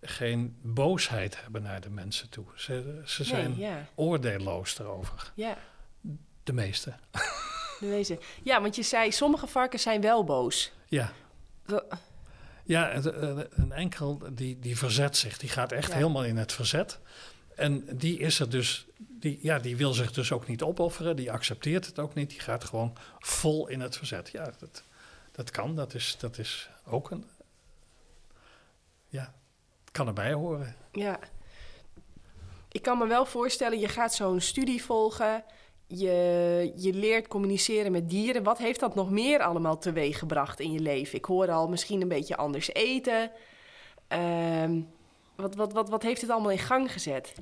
geen boosheid hebben naar de mensen toe. Ze, ze zijn Nee, ja. oordeelloos erover. Ja, De meeste. de wezen. ja, want je zei, sommige varkens zijn wel boos. Ja. Ja, eh, een enkel die, die verzet zich. Die gaat echt Ja. helemaal in het verzet. En die is er dus, die, ja, die wil zich dus ook niet opofferen. Die accepteert het ook niet. Die gaat gewoon vol in het verzet. Ja, dat, dat kan, dat is, dat is ook een. Ja, kan erbij horen. Ja. Ik kan me wel voorstellen, je gaat zo'n studie volgen. Je, je leert communiceren met dieren. Wat heeft dat nog meer allemaal teweeggebracht in je leven? Ik hoor al misschien een beetje anders eten. Ehm, wat, wat, wat, wat heeft het allemaal in gang gezet?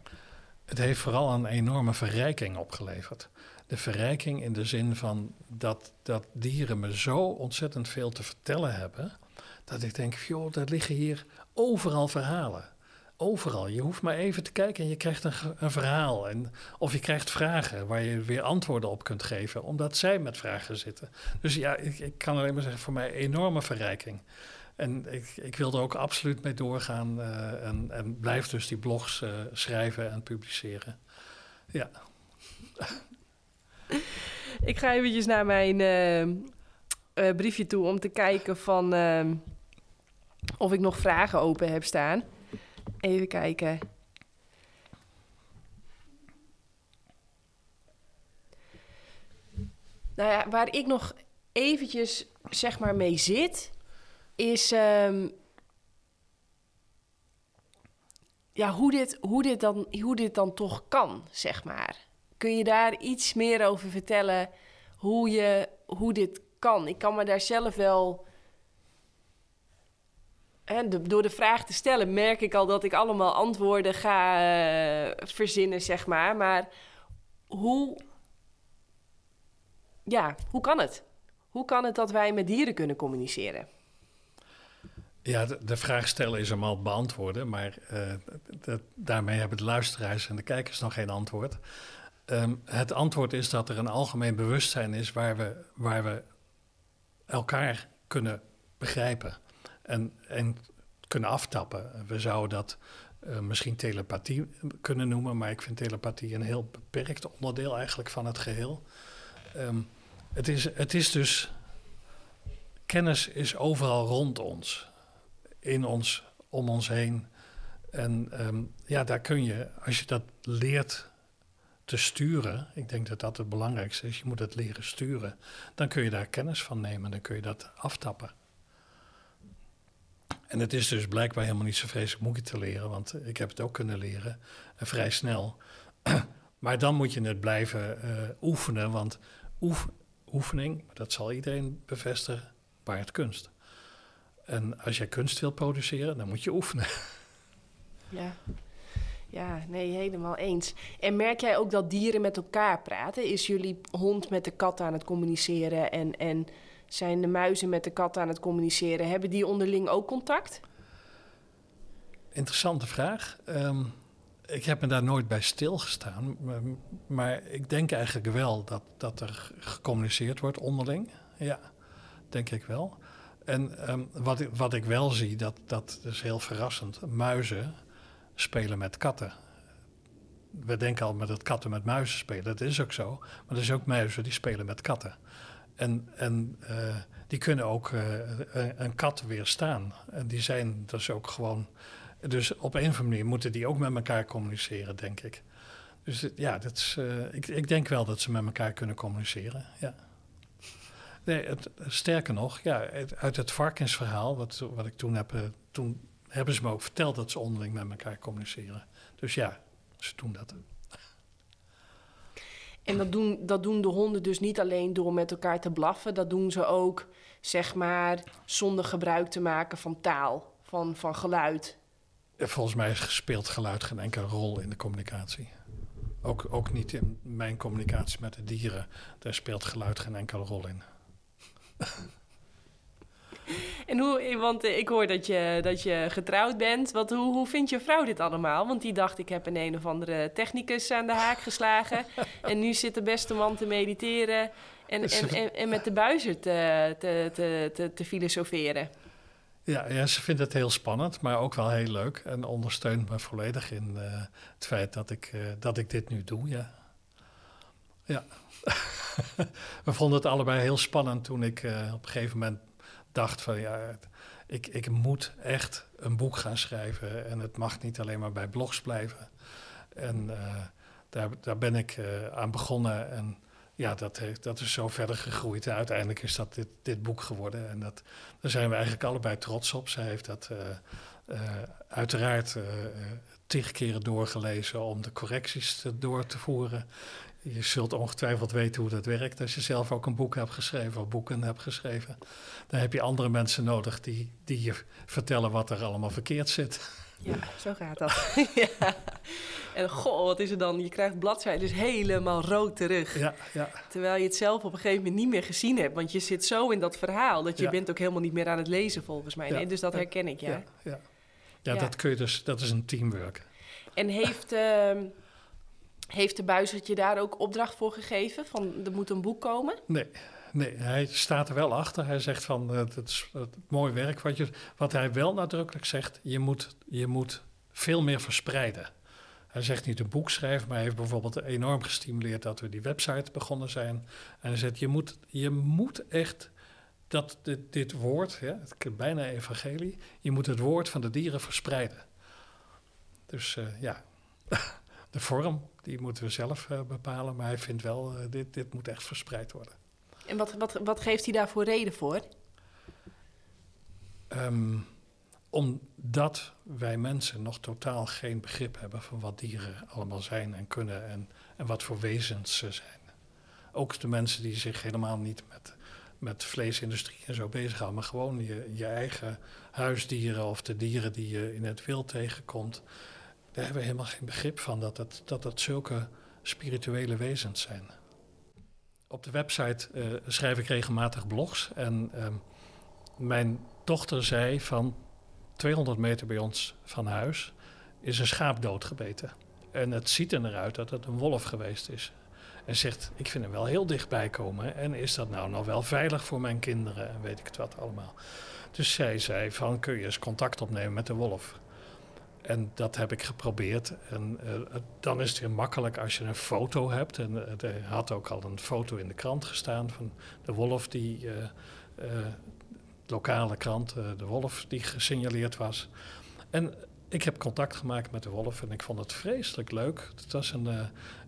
Het heeft vooral een enorme verrijking opgeleverd. De verrijking in de zin van dat, dat dieren me zo ontzettend veel te vertellen hebben. Dat ik denk, joh, er liggen hier overal verhalen. Overal. Je hoeft maar even te kijken en je krijgt een, een verhaal. En, of je krijgt vragen waar je weer antwoorden op kunt geven, omdat zij met vragen zitten. Dus ja, ik, ik kan alleen maar zeggen, voor mij enorme verrijking. En ik, ik wil er ook absoluut mee doorgaan uh, en, en blijf dus die blogs uh, schrijven en publiceren. Ja. Ik ga eventjes naar mijn uh, briefje toe om te kijken van of ik nog vragen open heb staan. Even kijken. Nou ja, waar ik nog eventjes zeg maar mee zit, is um, ja, hoe, dit, hoe, dit dan, hoe dit dan toch kan, zeg maar. Kun je daar iets meer over vertellen hoe, je, hoe dit kan? Ik kan me daar zelf wel. Hè, door de vraag te stellen merk ik al dat ik allemaal antwoorden ga uh, verzinnen, zeg maar. Maar hoe. Ja, hoe kan het? Hoe kan het dat wij met dieren kunnen communiceren? Ja, de, vraag stellen is hem beantwoorden, maar dat, daarmee hebben de luisteraars en de kijkers nog geen antwoord. Um, het antwoord is dat er een algemeen bewustzijn is waar we, waar we elkaar kunnen begrijpen en, en kunnen aftappen. We zouden dat uh, misschien telepathie kunnen noemen, maar ik vind telepathie een heel beperkt onderdeel eigenlijk van het geheel. Um, het, is, het is dus, kennis is overal rond ons in ons, om ons heen. En um, ja, daar kun je, als je dat leert te sturen, ik denk dat dat het belangrijkste is, je moet het leren sturen, dan kun je daar kennis van nemen, dan kun je dat aftappen. En het is dus blijkbaar helemaal niet zo vreselijk moeilijk te leren, want ik heb het ook kunnen leren, uh, vrij snel. maar dan moet je het blijven uh, oefenen, want oef, oefening, dat zal iedereen bevestigen, het kunst. En als jij kunst wil produceren, dan moet je oefenen. Ja. Ja, nee, helemaal eens. En merk jij ook dat dieren met elkaar praten? Is jullie hond met de kat aan het communiceren en, en zijn de muizen met de kat aan het communiceren? Hebben die onderling ook contact? Interessante vraag. Um, ik heb me daar nooit bij stilgestaan. Maar ik denk eigenlijk wel dat, dat er gecommuniceerd wordt onderling. Ja, denk ik wel. En um, wat, wat ik wel zie, dat, dat is heel verrassend. Muizen spelen met katten. We denken al met dat katten met muizen spelen. Dat is ook zo. Maar er zijn ook muizen die spelen met katten. En, en uh, die kunnen ook uh, een kat weerstaan. En die zijn dus ook gewoon. Dus op een of andere manier moeten die ook met elkaar communiceren, denk ik. Dus ja, dat is, ik, ik denk wel dat ze met elkaar kunnen communiceren. Ja. Nee, het, sterker nog, ja, uit het varkensverhaal, wat, wat ik toen heb, uh, toen hebben ze me ook verteld dat ze onderling met elkaar communiceren. Dus ja, ze doen dat. En dat doen, dat doen de honden dus niet alleen door met elkaar te blaffen, dat doen ze ook, zeg maar, zonder gebruik te maken van taal, van, van geluid. Volgens mij speelt geluid geen enkele rol in de communicatie. Ook, ook niet in mijn communicatie met de dieren. Daar speelt geluid geen enkele rol in. En hoe, want eh, ik hoor dat je, dat je getrouwd bent. Wat, hoe, hoe vindt je vrouw dit allemaal? Want die dacht, ik heb een een of andere technicus aan de haak geslagen. en nu zit de beste man te mediteren en, en, en, en met de buizer te, te, te, te, te filosoferen. Ja, ja, ze vindt het heel spannend, maar ook wel heel leuk. En ondersteunt me volledig in uh, het feit dat ik, uh, dat ik dit nu doe, ja. Ja. we vonden het allebei heel spannend toen ik uh, op een gegeven moment dacht van ja, ik, ik moet echt een boek gaan schrijven en het mag niet alleen maar bij blogs blijven. En uh, daar, daar ben ik uh, aan begonnen en ja, dat, heeft, dat is zo verder gegroeid. En uiteindelijk is dat dit, dit boek geworden. En dat, daar zijn we eigenlijk allebei trots op. Zij heeft dat uiteraard tig keren doorgelezen om de correcties te, door te voeren. Je zult ongetwijfeld weten hoe dat werkt als je zelf ook een boek hebt geschreven of boeken hebt geschreven. Dan heb je andere mensen nodig die, die je vertellen wat er allemaal verkeerd zit. Ja, zo gaat dat. ja. En goh, wat is er dan? Je krijgt bladzijden dus helemaal rood terug. Ja, ja. Terwijl je het zelf op een gegeven moment niet meer gezien hebt. Want je zit zo in dat verhaal dat je bent ook helemaal niet meer aan het lezen volgens mij. Nee? Dus dat herken ik, ja. Ja, ja. Dat, kun je dus, dat is een teamwork. En heeft, uh, heeft de buizertje daar ook opdracht voor gegeven? Van er moet een boek komen? Nee, Nee, hij staat er wel achter. Hij zegt van het, het is het mooi werk. Wat, je, wat hij wel nadrukkelijk zegt, je moet, je moet veel meer verspreiden. Hij zegt niet een boek schrijven, maar hij heeft bijvoorbeeld enorm gestimuleerd dat we die website begonnen zijn. En hij zegt, je moet, je moet echt dat dit, woord, ja, het bijna evangelie, je moet het woord van de dieren verspreiden. Dus uh, ja, de vorm, die moeten we zelf uh, bepalen, maar hij vindt wel, uh, dit, dit moet echt verspreid worden. En wat, wat, wat geeft hij daarvoor reden voor? Um, omdat wij mensen nog totaal geen begrip hebben van wat dieren allemaal zijn en kunnen en, en wat voor wezens ze zijn. Ook de mensen die zich helemaal niet met, met vleesindustrie en zo bezighouden, maar gewoon je, je eigen huisdieren of de dieren die je in het wild tegenkomt. Daar hebben we helemaal geen begrip van dat het, dat zulke spirituele wezens zijn. Op de website uh, schrijf ik regelmatig blogs en uh, mijn dochter zei van 200 meter bij ons van huis is een schaap doodgebeten. En het ziet er eruit dat het een wolf geweest is. En zegt, ik vind hem wel heel dichtbij komen. En is dat nou nog wel veilig voor mijn kinderen? En weet ik het wat allemaal. Dus zij zei van, kun je eens contact opnemen met de wolf? En dat heb ik geprobeerd. En uh, dan is het weer makkelijk als je een foto hebt. En uh, er had ook al een foto in de krant gestaan van de wolf die uh, lokale krant, De Wolf, die gesignaleerd was. En ik heb contact gemaakt met De Wolf en ik vond het vreselijk leuk. Het was een,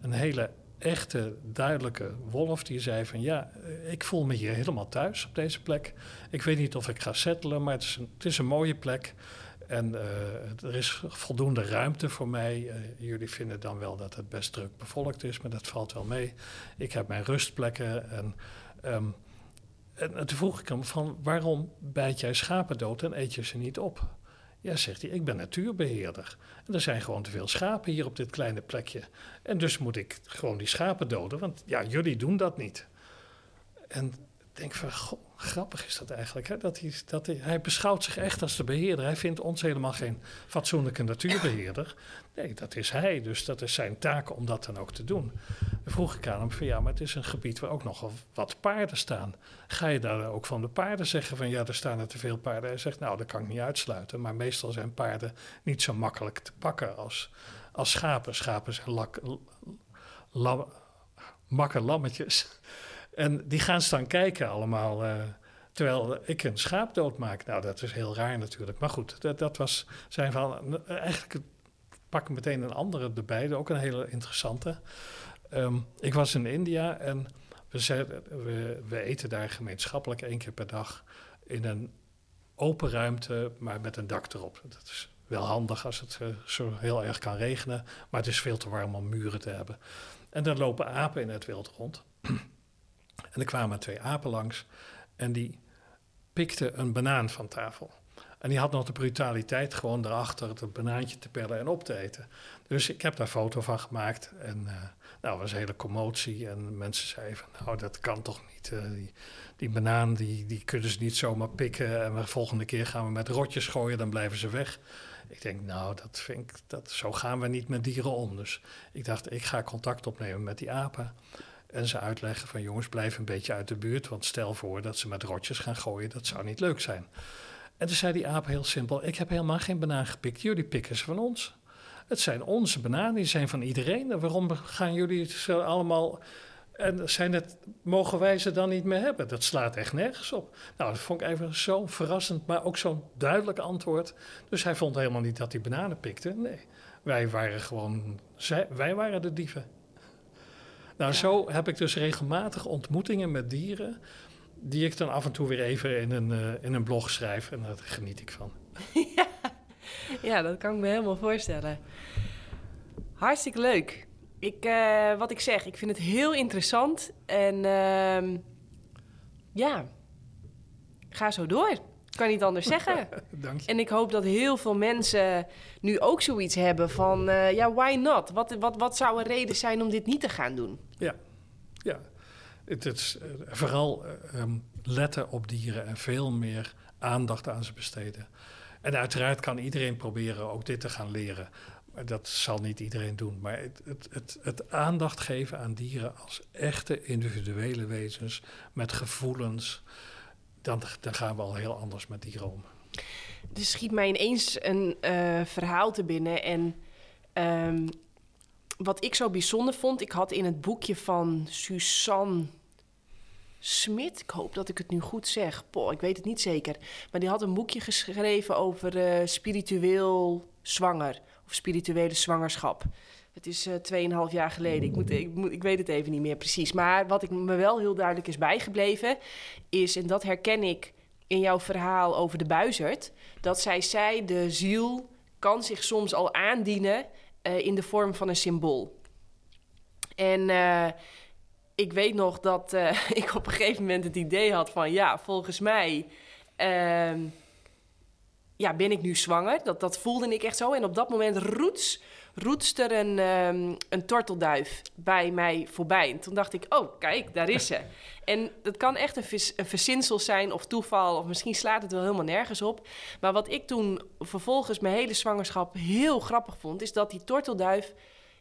een hele echte, duidelijke wolf die zei van ja, ik voel me hier helemaal thuis op deze plek. Ik weet niet of ik ga settelen, maar het is een, het is een mooie plek. En uh, er is voldoende ruimte voor mij. Uh, jullie vinden dan wel dat het best druk bevolkt is, maar dat valt wel mee. Ik heb mijn rustplekken en um, en, toen vroeg ik hem van waarom bijt jij schapen dood en eet je ze niet op? Ja, zegt hij, ik ben natuurbeheerder. En er zijn gewoon te veel schapen hier op dit kleine plekje. En dus moet ik gewoon die schapen doden, want ja, jullie doen dat niet. En ik denk van, goh, grappig is dat eigenlijk. Hè? Dat hij, dat hij, beschouwt zich echt als de beheerder. Hij vindt ons helemaal geen fatsoenlijke natuurbeheerder. Nee, dat is hij. Dus dat is zijn taak om dat dan ook te doen. Dan vroeg ik aan hem van ja, maar het is een gebied waar ook nogal wat paarden staan. Ga je daar ook van de paarden zeggen van ja, er staan er te veel paarden? Hij zegt nou, dat kan ik niet uitsluiten. Maar meestal zijn paarden niet zo makkelijk te pakken als, als schapen. Schapen zijn lak, lammetjes. En die gaan staan kijken allemaal. Uh, terwijl ik een schaap doodmaak. Nou, dat is heel raar natuurlijk. Maar goed, dat, dat was zijn van. Eigenlijk pak ik meteen een andere erbij, ook een hele interessante. Um, ik was in India en we, we, eten daar gemeenschappelijk één keer per dag in een open ruimte, maar met een dak erop. Dat is wel handig als het uh, zo heel erg kan regenen, maar het is veel te warm om muren te hebben. En dan lopen apen in het wild rond. En er kwamen twee apen langs en die pikten een banaan van tafel. En die had nog de brutaliteit gewoon erachter het banaantje te pellen en op te eten. Dus ik heb daar foto van gemaakt. En uh, nou, was een hele commotie. En mensen zeiden van, nou, dat kan toch niet. Uh, die, die banaan, die, die kunnen ze niet zomaar pikken. En de volgende keer gaan we met rotjes gooien, dan blijven ze weg. Ik denk, nou, dat vind ik, dat, zo gaan we niet met dieren om. Dus ik dacht, ik ga contact opnemen met die apen. En ze uitleggen van jongens, blijf een beetje uit de buurt. Want stel voor dat ze met rotjes gaan gooien, dat zou niet leuk zijn. En toen zei die aap heel simpel: Ik heb helemaal geen banaan gepikt. Jullie pikken ze van ons. Het zijn onze bananen, die zijn van iedereen. waarom gaan jullie ze allemaal. En zijn het, mogen wij ze dan niet meer hebben? Dat slaat echt nergens op. Nou, dat vond ik even zo verrassend, maar ook zo'n duidelijk antwoord. Dus hij vond helemaal niet dat hij bananen pikte. Nee, wij waren gewoon, wij waren de dieven. Nou, zo heb ik dus regelmatig ontmoetingen met dieren... die ik dan af en toe weer even in een, uh, in een blog schrijf. En daar geniet ik van. ja. ja, dat kan ik me helemaal voorstellen. Hartstikke leuk. Ik, uh, wat ik zeg, ik vind het heel interessant. En uh, ja, ga zo door. Kan niet anders zeggen. Dank je. En ik hoop dat heel veel mensen nu ook zoiets hebben van... Uh, ja, why not? Wat, wat, wat zou een reden zijn om dit niet te gaan doen? Ja, ja. Het is uh, vooral um, letten op dieren en veel meer aandacht aan ze besteden. En uiteraard kan iedereen proberen ook dit te gaan leren. Dat zal niet iedereen doen. Maar het, het, het, het, aandacht geven aan dieren als echte individuele wezens met gevoelens, dan, dan gaan we al heel anders met dieren om. Er schiet mij ineens een uh, verhaal te binnen. En um, wat ik zo bijzonder vond, ik had in het boekje van Suzanne Smit, ik hoop dat ik het nu goed zeg. Boah, ik weet het niet zeker. Maar die had een boekje geschreven over uh, spiritueel zwanger of spirituele zwangerschap. Het is uh, 2,5 jaar geleden. Ik, moet, ik, moet, ik weet het even niet meer precies. Maar wat ik me wel heel duidelijk is bijgebleven, is, en dat herken ik in jouw verhaal over de buizerd, dat zij zei: de ziel kan zich soms al aandienen uh, in de vorm van een symbool. En uh, ik weet nog dat ik op een gegeven moment het idee had van ja, volgens mij uh, ja, ben ik nu zwanger. Dat, dat voelde ik echt zo. En op dat moment roets, roetst er een, um, een tortelduif bij mij voorbij. En toen dacht ik, oh kijk, daar is ze. en dat kan echt een, vers, een verzinsel zijn of toeval. Of misschien slaat het wel helemaal nergens op. Maar wat ik toen vervolgens mijn hele zwangerschap heel grappig vond... is dat die tortelduif...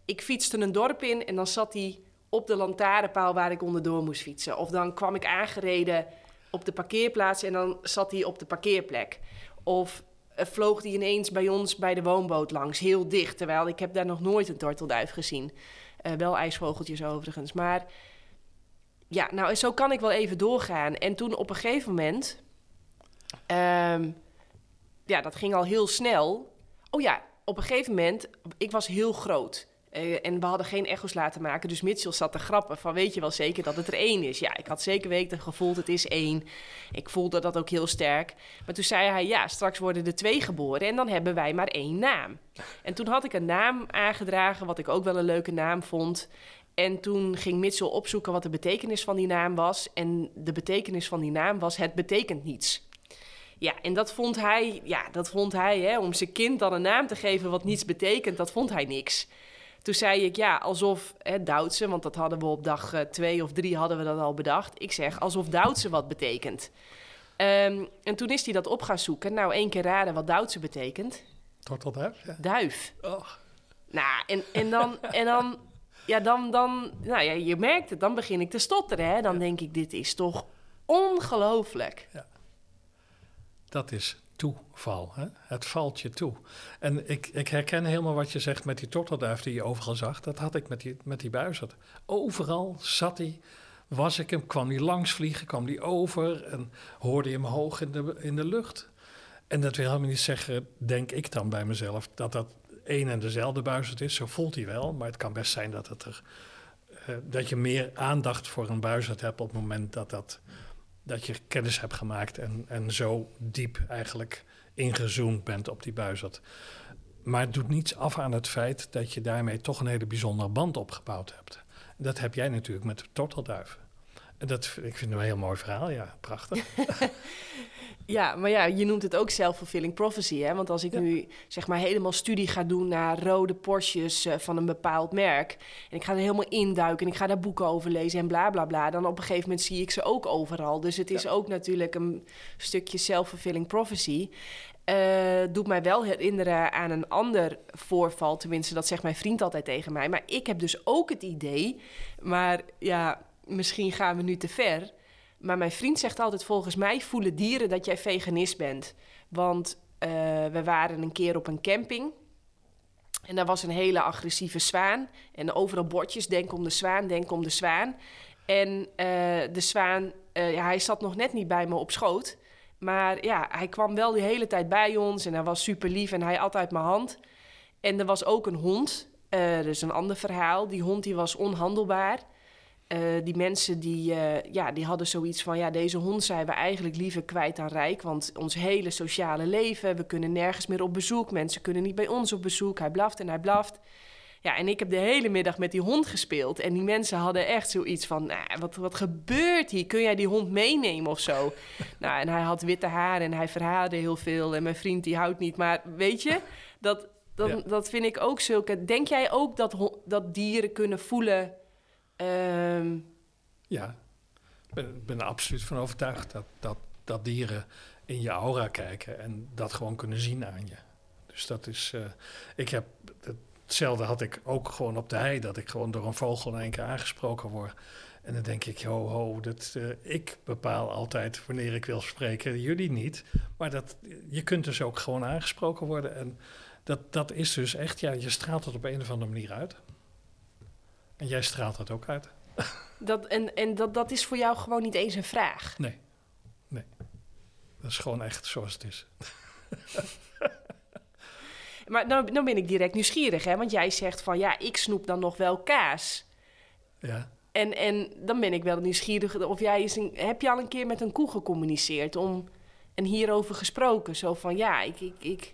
Ik fietste een dorp in en dan zat hij op de lantaarnpaal waar ik onderdoor moest fietsen. Of dan kwam ik aangereden op de parkeerplaats en dan zat hij op de parkeerplek. Of vloog hij ineens bij ons bij de woonboot langs, heel dicht. Terwijl ik heb daar nog nooit een tortelduif gezien. Uh, wel ijsvogeltjes overigens. Maar ja, nou zo kan ik wel even doorgaan. En toen op een gegeven moment... Um, ja, dat ging al heel snel. Oh ja, op een gegeven moment... Ik was heel groot. Uh, en we hadden geen echo's laten maken. Dus Mitchell zat te grappen van weet je wel zeker dat het er één is. Ja, ik had zeker weten gevoeld het is één. Ik voelde dat ook heel sterk. Maar toen zei hij ja, straks worden er twee geboren en dan hebben wij maar één naam. En toen had ik een naam aangedragen wat ik ook wel een leuke naam vond. En toen ging Mitchell opzoeken wat de betekenis van die naam was. En de betekenis van die naam was het betekent niets. Ja, en dat vond hij, ja, dat vond hij, hè, om zijn kind dan een naam te geven wat niets betekent, dat vond hij niks. Toen zei ik, ja, alsof hè, Duitse, want dat hadden we op dag uh, twee of drie hadden we dat al bedacht. Ik zeg, alsof Duitse wat betekent. Um, en toen is hij dat op gaan zoeken. Nou, één keer raden wat Duitse betekent. Tortelduif? Ja. Duif. Oh. Nou, en, en dan, en dan, ja, dan, dan, nou ja, je merkt het, dan begin ik te stotteren. Hè? Dan ja. denk ik, dit is toch ongelooflijk. Ja. Dat is toeval. Hè? Het valt je toe. En ik, ik herken helemaal wat je zegt met die tortelduif die je overal zag. Dat had ik met die, met die buizerd. Overal zat hij, was ik hem, kwam hij langs vliegen, kwam hij over en hoorde hem hoog in de, in de lucht. En dat wil helemaal niet zeggen, denk ik dan bij mezelf, dat dat één en dezelfde buizerd is. Zo voelt hij wel, maar het kan best zijn dat, het er, uh, dat je meer aandacht voor een buizerd hebt op het moment dat dat dat je kennis hebt gemaakt en, en zo diep eigenlijk ingezoomd bent op die buizerd. Maar het doet niets af aan het feit dat je daarmee toch een hele bijzondere band opgebouwd hebt. Dat heb jij natuurlijk met de tortelduiven. Dat, ik vind het een heel mooi verhaal, ja, prachtig. ja, maar ja, je noemt het ook self-fulfilling prophecy. Hè? Want als ik ja. nu zeg maar helemaal studie ga doen naar rode Porsches uh, van een bepaald merk. En ik ga er helemaal induiken en ik ga daar boeken over lezen en bla bla bla. Dan op een gegeven moment zie ik ze ook overal. Dus het is ja. ook natuurlijk een stukje self-fulfilling prophecy. Uh, doet mij wel herinneren aan een ander voorval. Tenminste, dat zegt mijn vriend altijd tegen mij. Maar ik heb dus ook het idee. Maar ja, misschien gaan we nu te ver. Maar mijn vriend zegt altijd: volgens mij voelen dieren dat jij veganist bent. Want uh, we waren een keer op een camping. En daar was een hele agressieve zwaan. En overal bordjes: denk om de zwaan, denk om de zwaan. En uh, de zwaan, uh, ja, hij zat nog net niet bij me op schoot. Maar ja, hij kwam wel de hele tijd bij ons en hij was super lief en hij at uit mijn hand. En er was ook een hond, dus een ander verhaal. Die hond die was onhandelbaar. Eh, die mensen die, eh, ja, die hadden zoiets van... ja, deze hond zijn we eigenlijk liever kwijt aan Rijk... want ons hele sociale leven, we kunnen nergens meer op bezoek... mensen kunnen niet bij ons op bezoek, hij blaft en hij blaft... Ja, en ik heb de hele middag met die hond gespeeld. En die mensen hadden echt zoiets van: nou, wat, wat gebeurt hier? Kun jij die hond meenemen of zo? nou, en hij had witte haar en hij verhaarde heel veel. En mijn vriend die houdt niet. Maar weet je, dat, dat, dat vind ik ook zulke. Denk jij ook dat, dat dieren kunnen voelen? Ehm, ja, ik ben, ben er absoluut van overtuigd dat, dat, dieren in je aura kijken en dat gewoon kunnen zien aan je. Dus dat is. Uh, ik heb. Hetzelfde had ik ook gewoon op de hei, dat ik gewoon door een vogel in één keer aangesproken word. En dan denk ik, ho, ho, dat, uh, ik bepaal altijd wanneer ik wil spreken, jullie niet. Maar dat, je kunt dus ook gewoon aangesproken worden. En dat, dat is dus echt, ja, je straalt het op een of andere manier uit. En jij straalt het ook uit. Dat, en en dat, dat is voor jou gewoon niet eens een vraag? Nee, nee. Dat is gewoon echt zoals het is. Maar dan, dan ben ik direct nieuwsgierig, hè? Want jij zegt van ja, ik snoep dan nog wel kaas. Ja. En, en dan ben ik wel nieuwsgierig of jij eens een, heb je al een keer met een koe gecommuniceerd om en hierover gesproken? Zo van ja, ik. ik, ik...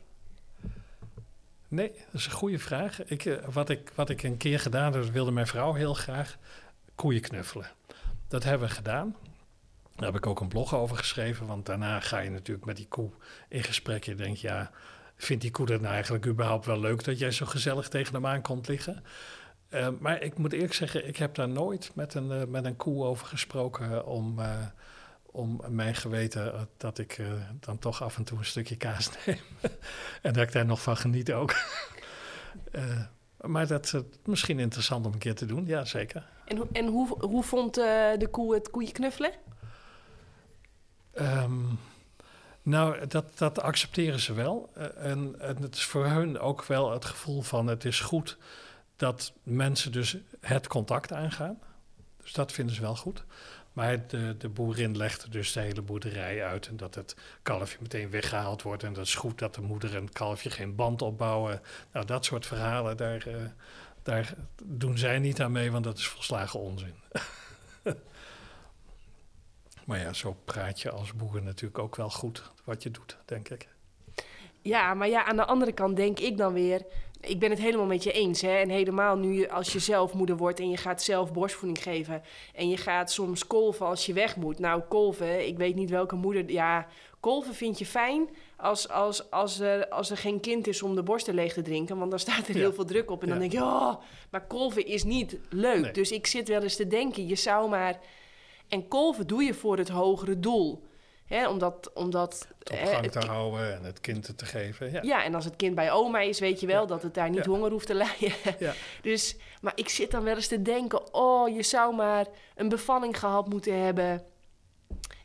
Nee, dat is een goede vraag. Ik, eh, wat, ik, wat ik een keer gedaan heb, wilde mijn vrouw heel graag koeien knuffelen. Dat hebben we gedaan. Daar heb ik ook een blog over geschreven, want daarna ga je natuurlijk met die koe in gesprek. Je denkt, ja, vindt die koe dat nou eigenlijk überhaupt wel leuk dat jij zo gezellig tegen hem aan komt liggen? Uh, maar ik moet eerlijk zeggen, ik heb daar nooit met een, uh, met een koe over gesproken om, om mijn geweten dat ik dan toch af en toe een stukje kaas neem. en dat ik daar nog van geniet ook. maar dat is misschien interessant om een keer te doen, ja zeker. En, en hoe, hoe vond de koe het koeien knuffelen? Um, nou, dat, dat accepteren ze wel. Eh, en, en het is voor hun ook wel het gevoel van het is goed dat mensen dus het contact aangaan. Dus dat vinden ze wel goed. Maar de, de boerin legde dus de hele boerderij uit en dat het kalfje meteen weggehaald wordt. En dat is goed dat de moeder en het kalfje geen band opbouwen. Nou, dat soort verhalen, daar, uh, daar doen zij niet aan mee, want dat is volslagen onzin. Maar ja, zo praat je als boer natuurlijk ook wel goed wat je doet, denk ik. Ja, maar ja, aan de andere kant denk ik dan weer... Ik ben het helemaal met je eens. Hè? En helemaal nu als je zelf moeder wordt en je gaat zelf borstvoeding geven... en je gaat soms kolven als je weg moet. Nou, kolven, ik weet niet welke moeder... Ja, kolven vind je fijn als, als, als, er, als er geen kind is om de borsten leeg te drinken. Want dan staat er heel veel druk op. En dan denk je, oh, maar kolven is niet leuk. Dus ik zit wel eens te denken, je zou maar en kolven doe je voor het hogere doel. Hè, omdat, omdat, het op gang te houden en het kind te geven. Ja. ja, en als het kind bij oma is, weet je wel dat het daar niet honger hoeft te lijden. Ja. Dus, maar ik zit dan wel eens te denken: oh, je zou maar een bevalling gehad moeten hebben.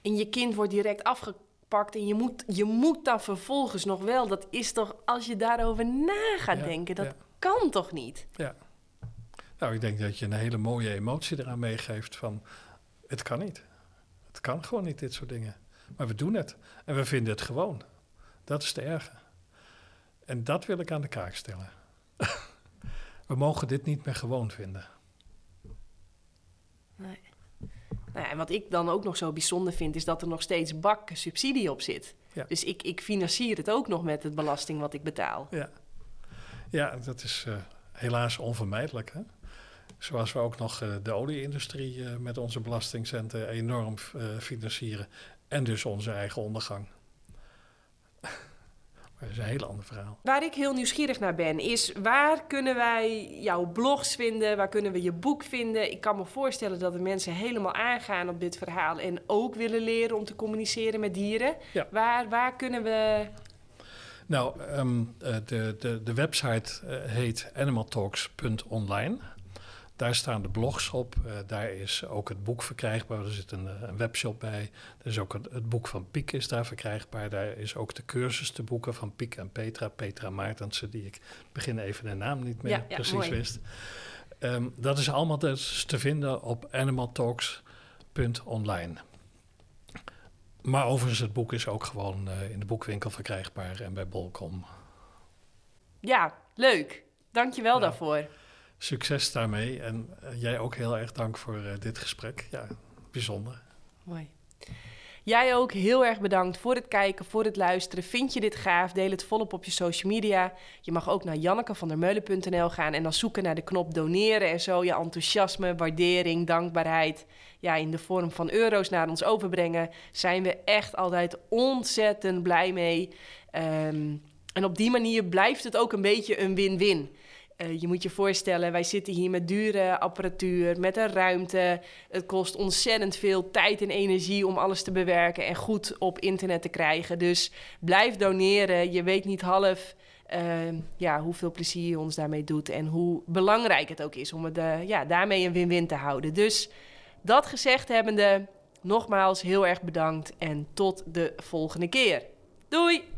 En je kind wordt direct afgepakt. En je moet, je moet dan vervolgens nog wel. Dat is toch, als je daarover na gaat denken, dat kan toch niet? Ja. Nou, ik denk dat je een hele mooie emotie eraan meegeeft van het kan niet. Het kan gewoon niet, dit soort dingen. Maar we doen het. En we vinden het gewoon. Dat is te erge. En dat wil ik aan de kaak stellen. we mogen dit niet meer gewoon vinden. Nee. Nou ja, en wat ik dan ook nog zo bijzonder vind, is dat er nog steeds bak subsidie op zit. Ja. Dus ik, ik financier het ook nog met het belasting wat ik betaal. Ja, ja dat is uh, helaas onvermijdelijk. Hè? Zoals we ook nog uh, de olieindustrie uh, met onze belastingcenten enorm uh, financieren. En dus onze eigen ondergang. maar dat is een heel ander verhaal. Waar ik heel nieuwsgierig naar ben, is waar kunnen wij jouw blogs vinden? Waar kunnen we je boek vinden? Ik kan me voorstellen dat de mensen helemaal aangaan op dit verhaal en ook willen leren om te communiceren met dieren. Ja. Waar, waar kunnen we nou, um, de, de, de website heet animaltalks.online. Daar staan de blogs op. Uh, daar is ook het boek verkrijgbaar. Er zit een, eh, een webshop bij. Er is ook het, het, boek van Piek is daar verkrijgbaar. Daar is ook de cursus te boeken van Piek en Petra. Petra Maartensen, die ik begin even de naam niet meer ja, precies wist. Um, dat is allemaal dus te vinden op animaltalks.online. Maar overigens, het boek is ook gewoon uh, in de boekwinkel verkrijgbaar en bij Bolcom. Ja, leuk. Dank je wel daarvoor. Succes daarmee. En jij ook heel erg dank voor dit gesprek. Ja, bijzonder. Mooi. Jij ook heel erg bedankt voor het kijken, voor het luisteren. Vind je dit gaaf? Deel het volop op je social media. Je mag ook naar jannekevandermeulen.nl gaan en dan zoeken naar de knop doneren en zo je enthousiasme, waardering, dankbaarheid ja, in de vorm van euro's naar ons overbrengen. Zijn we echt altijd ontzettend blij mee. Ehm, en op die manier blijft het ook een beetje een win-win. Uh, je moet je voorstellen, wij zitten hier met dure apparatuur, met een ruimte. Het kost ontzettend veel tijd en energie om alles te bewerken en goed op internet te krijgen. Dus blijf doneren. Je weet niet half uh, ja, hoeveel plezier je ons daarmee doet en hoe belangrijk het ook is om het, uh, ja, daarmee een win-win te houden. Dus dat gezegd hebbende, nogmaals heel erg bedankt en tot de volgende keer. Doei!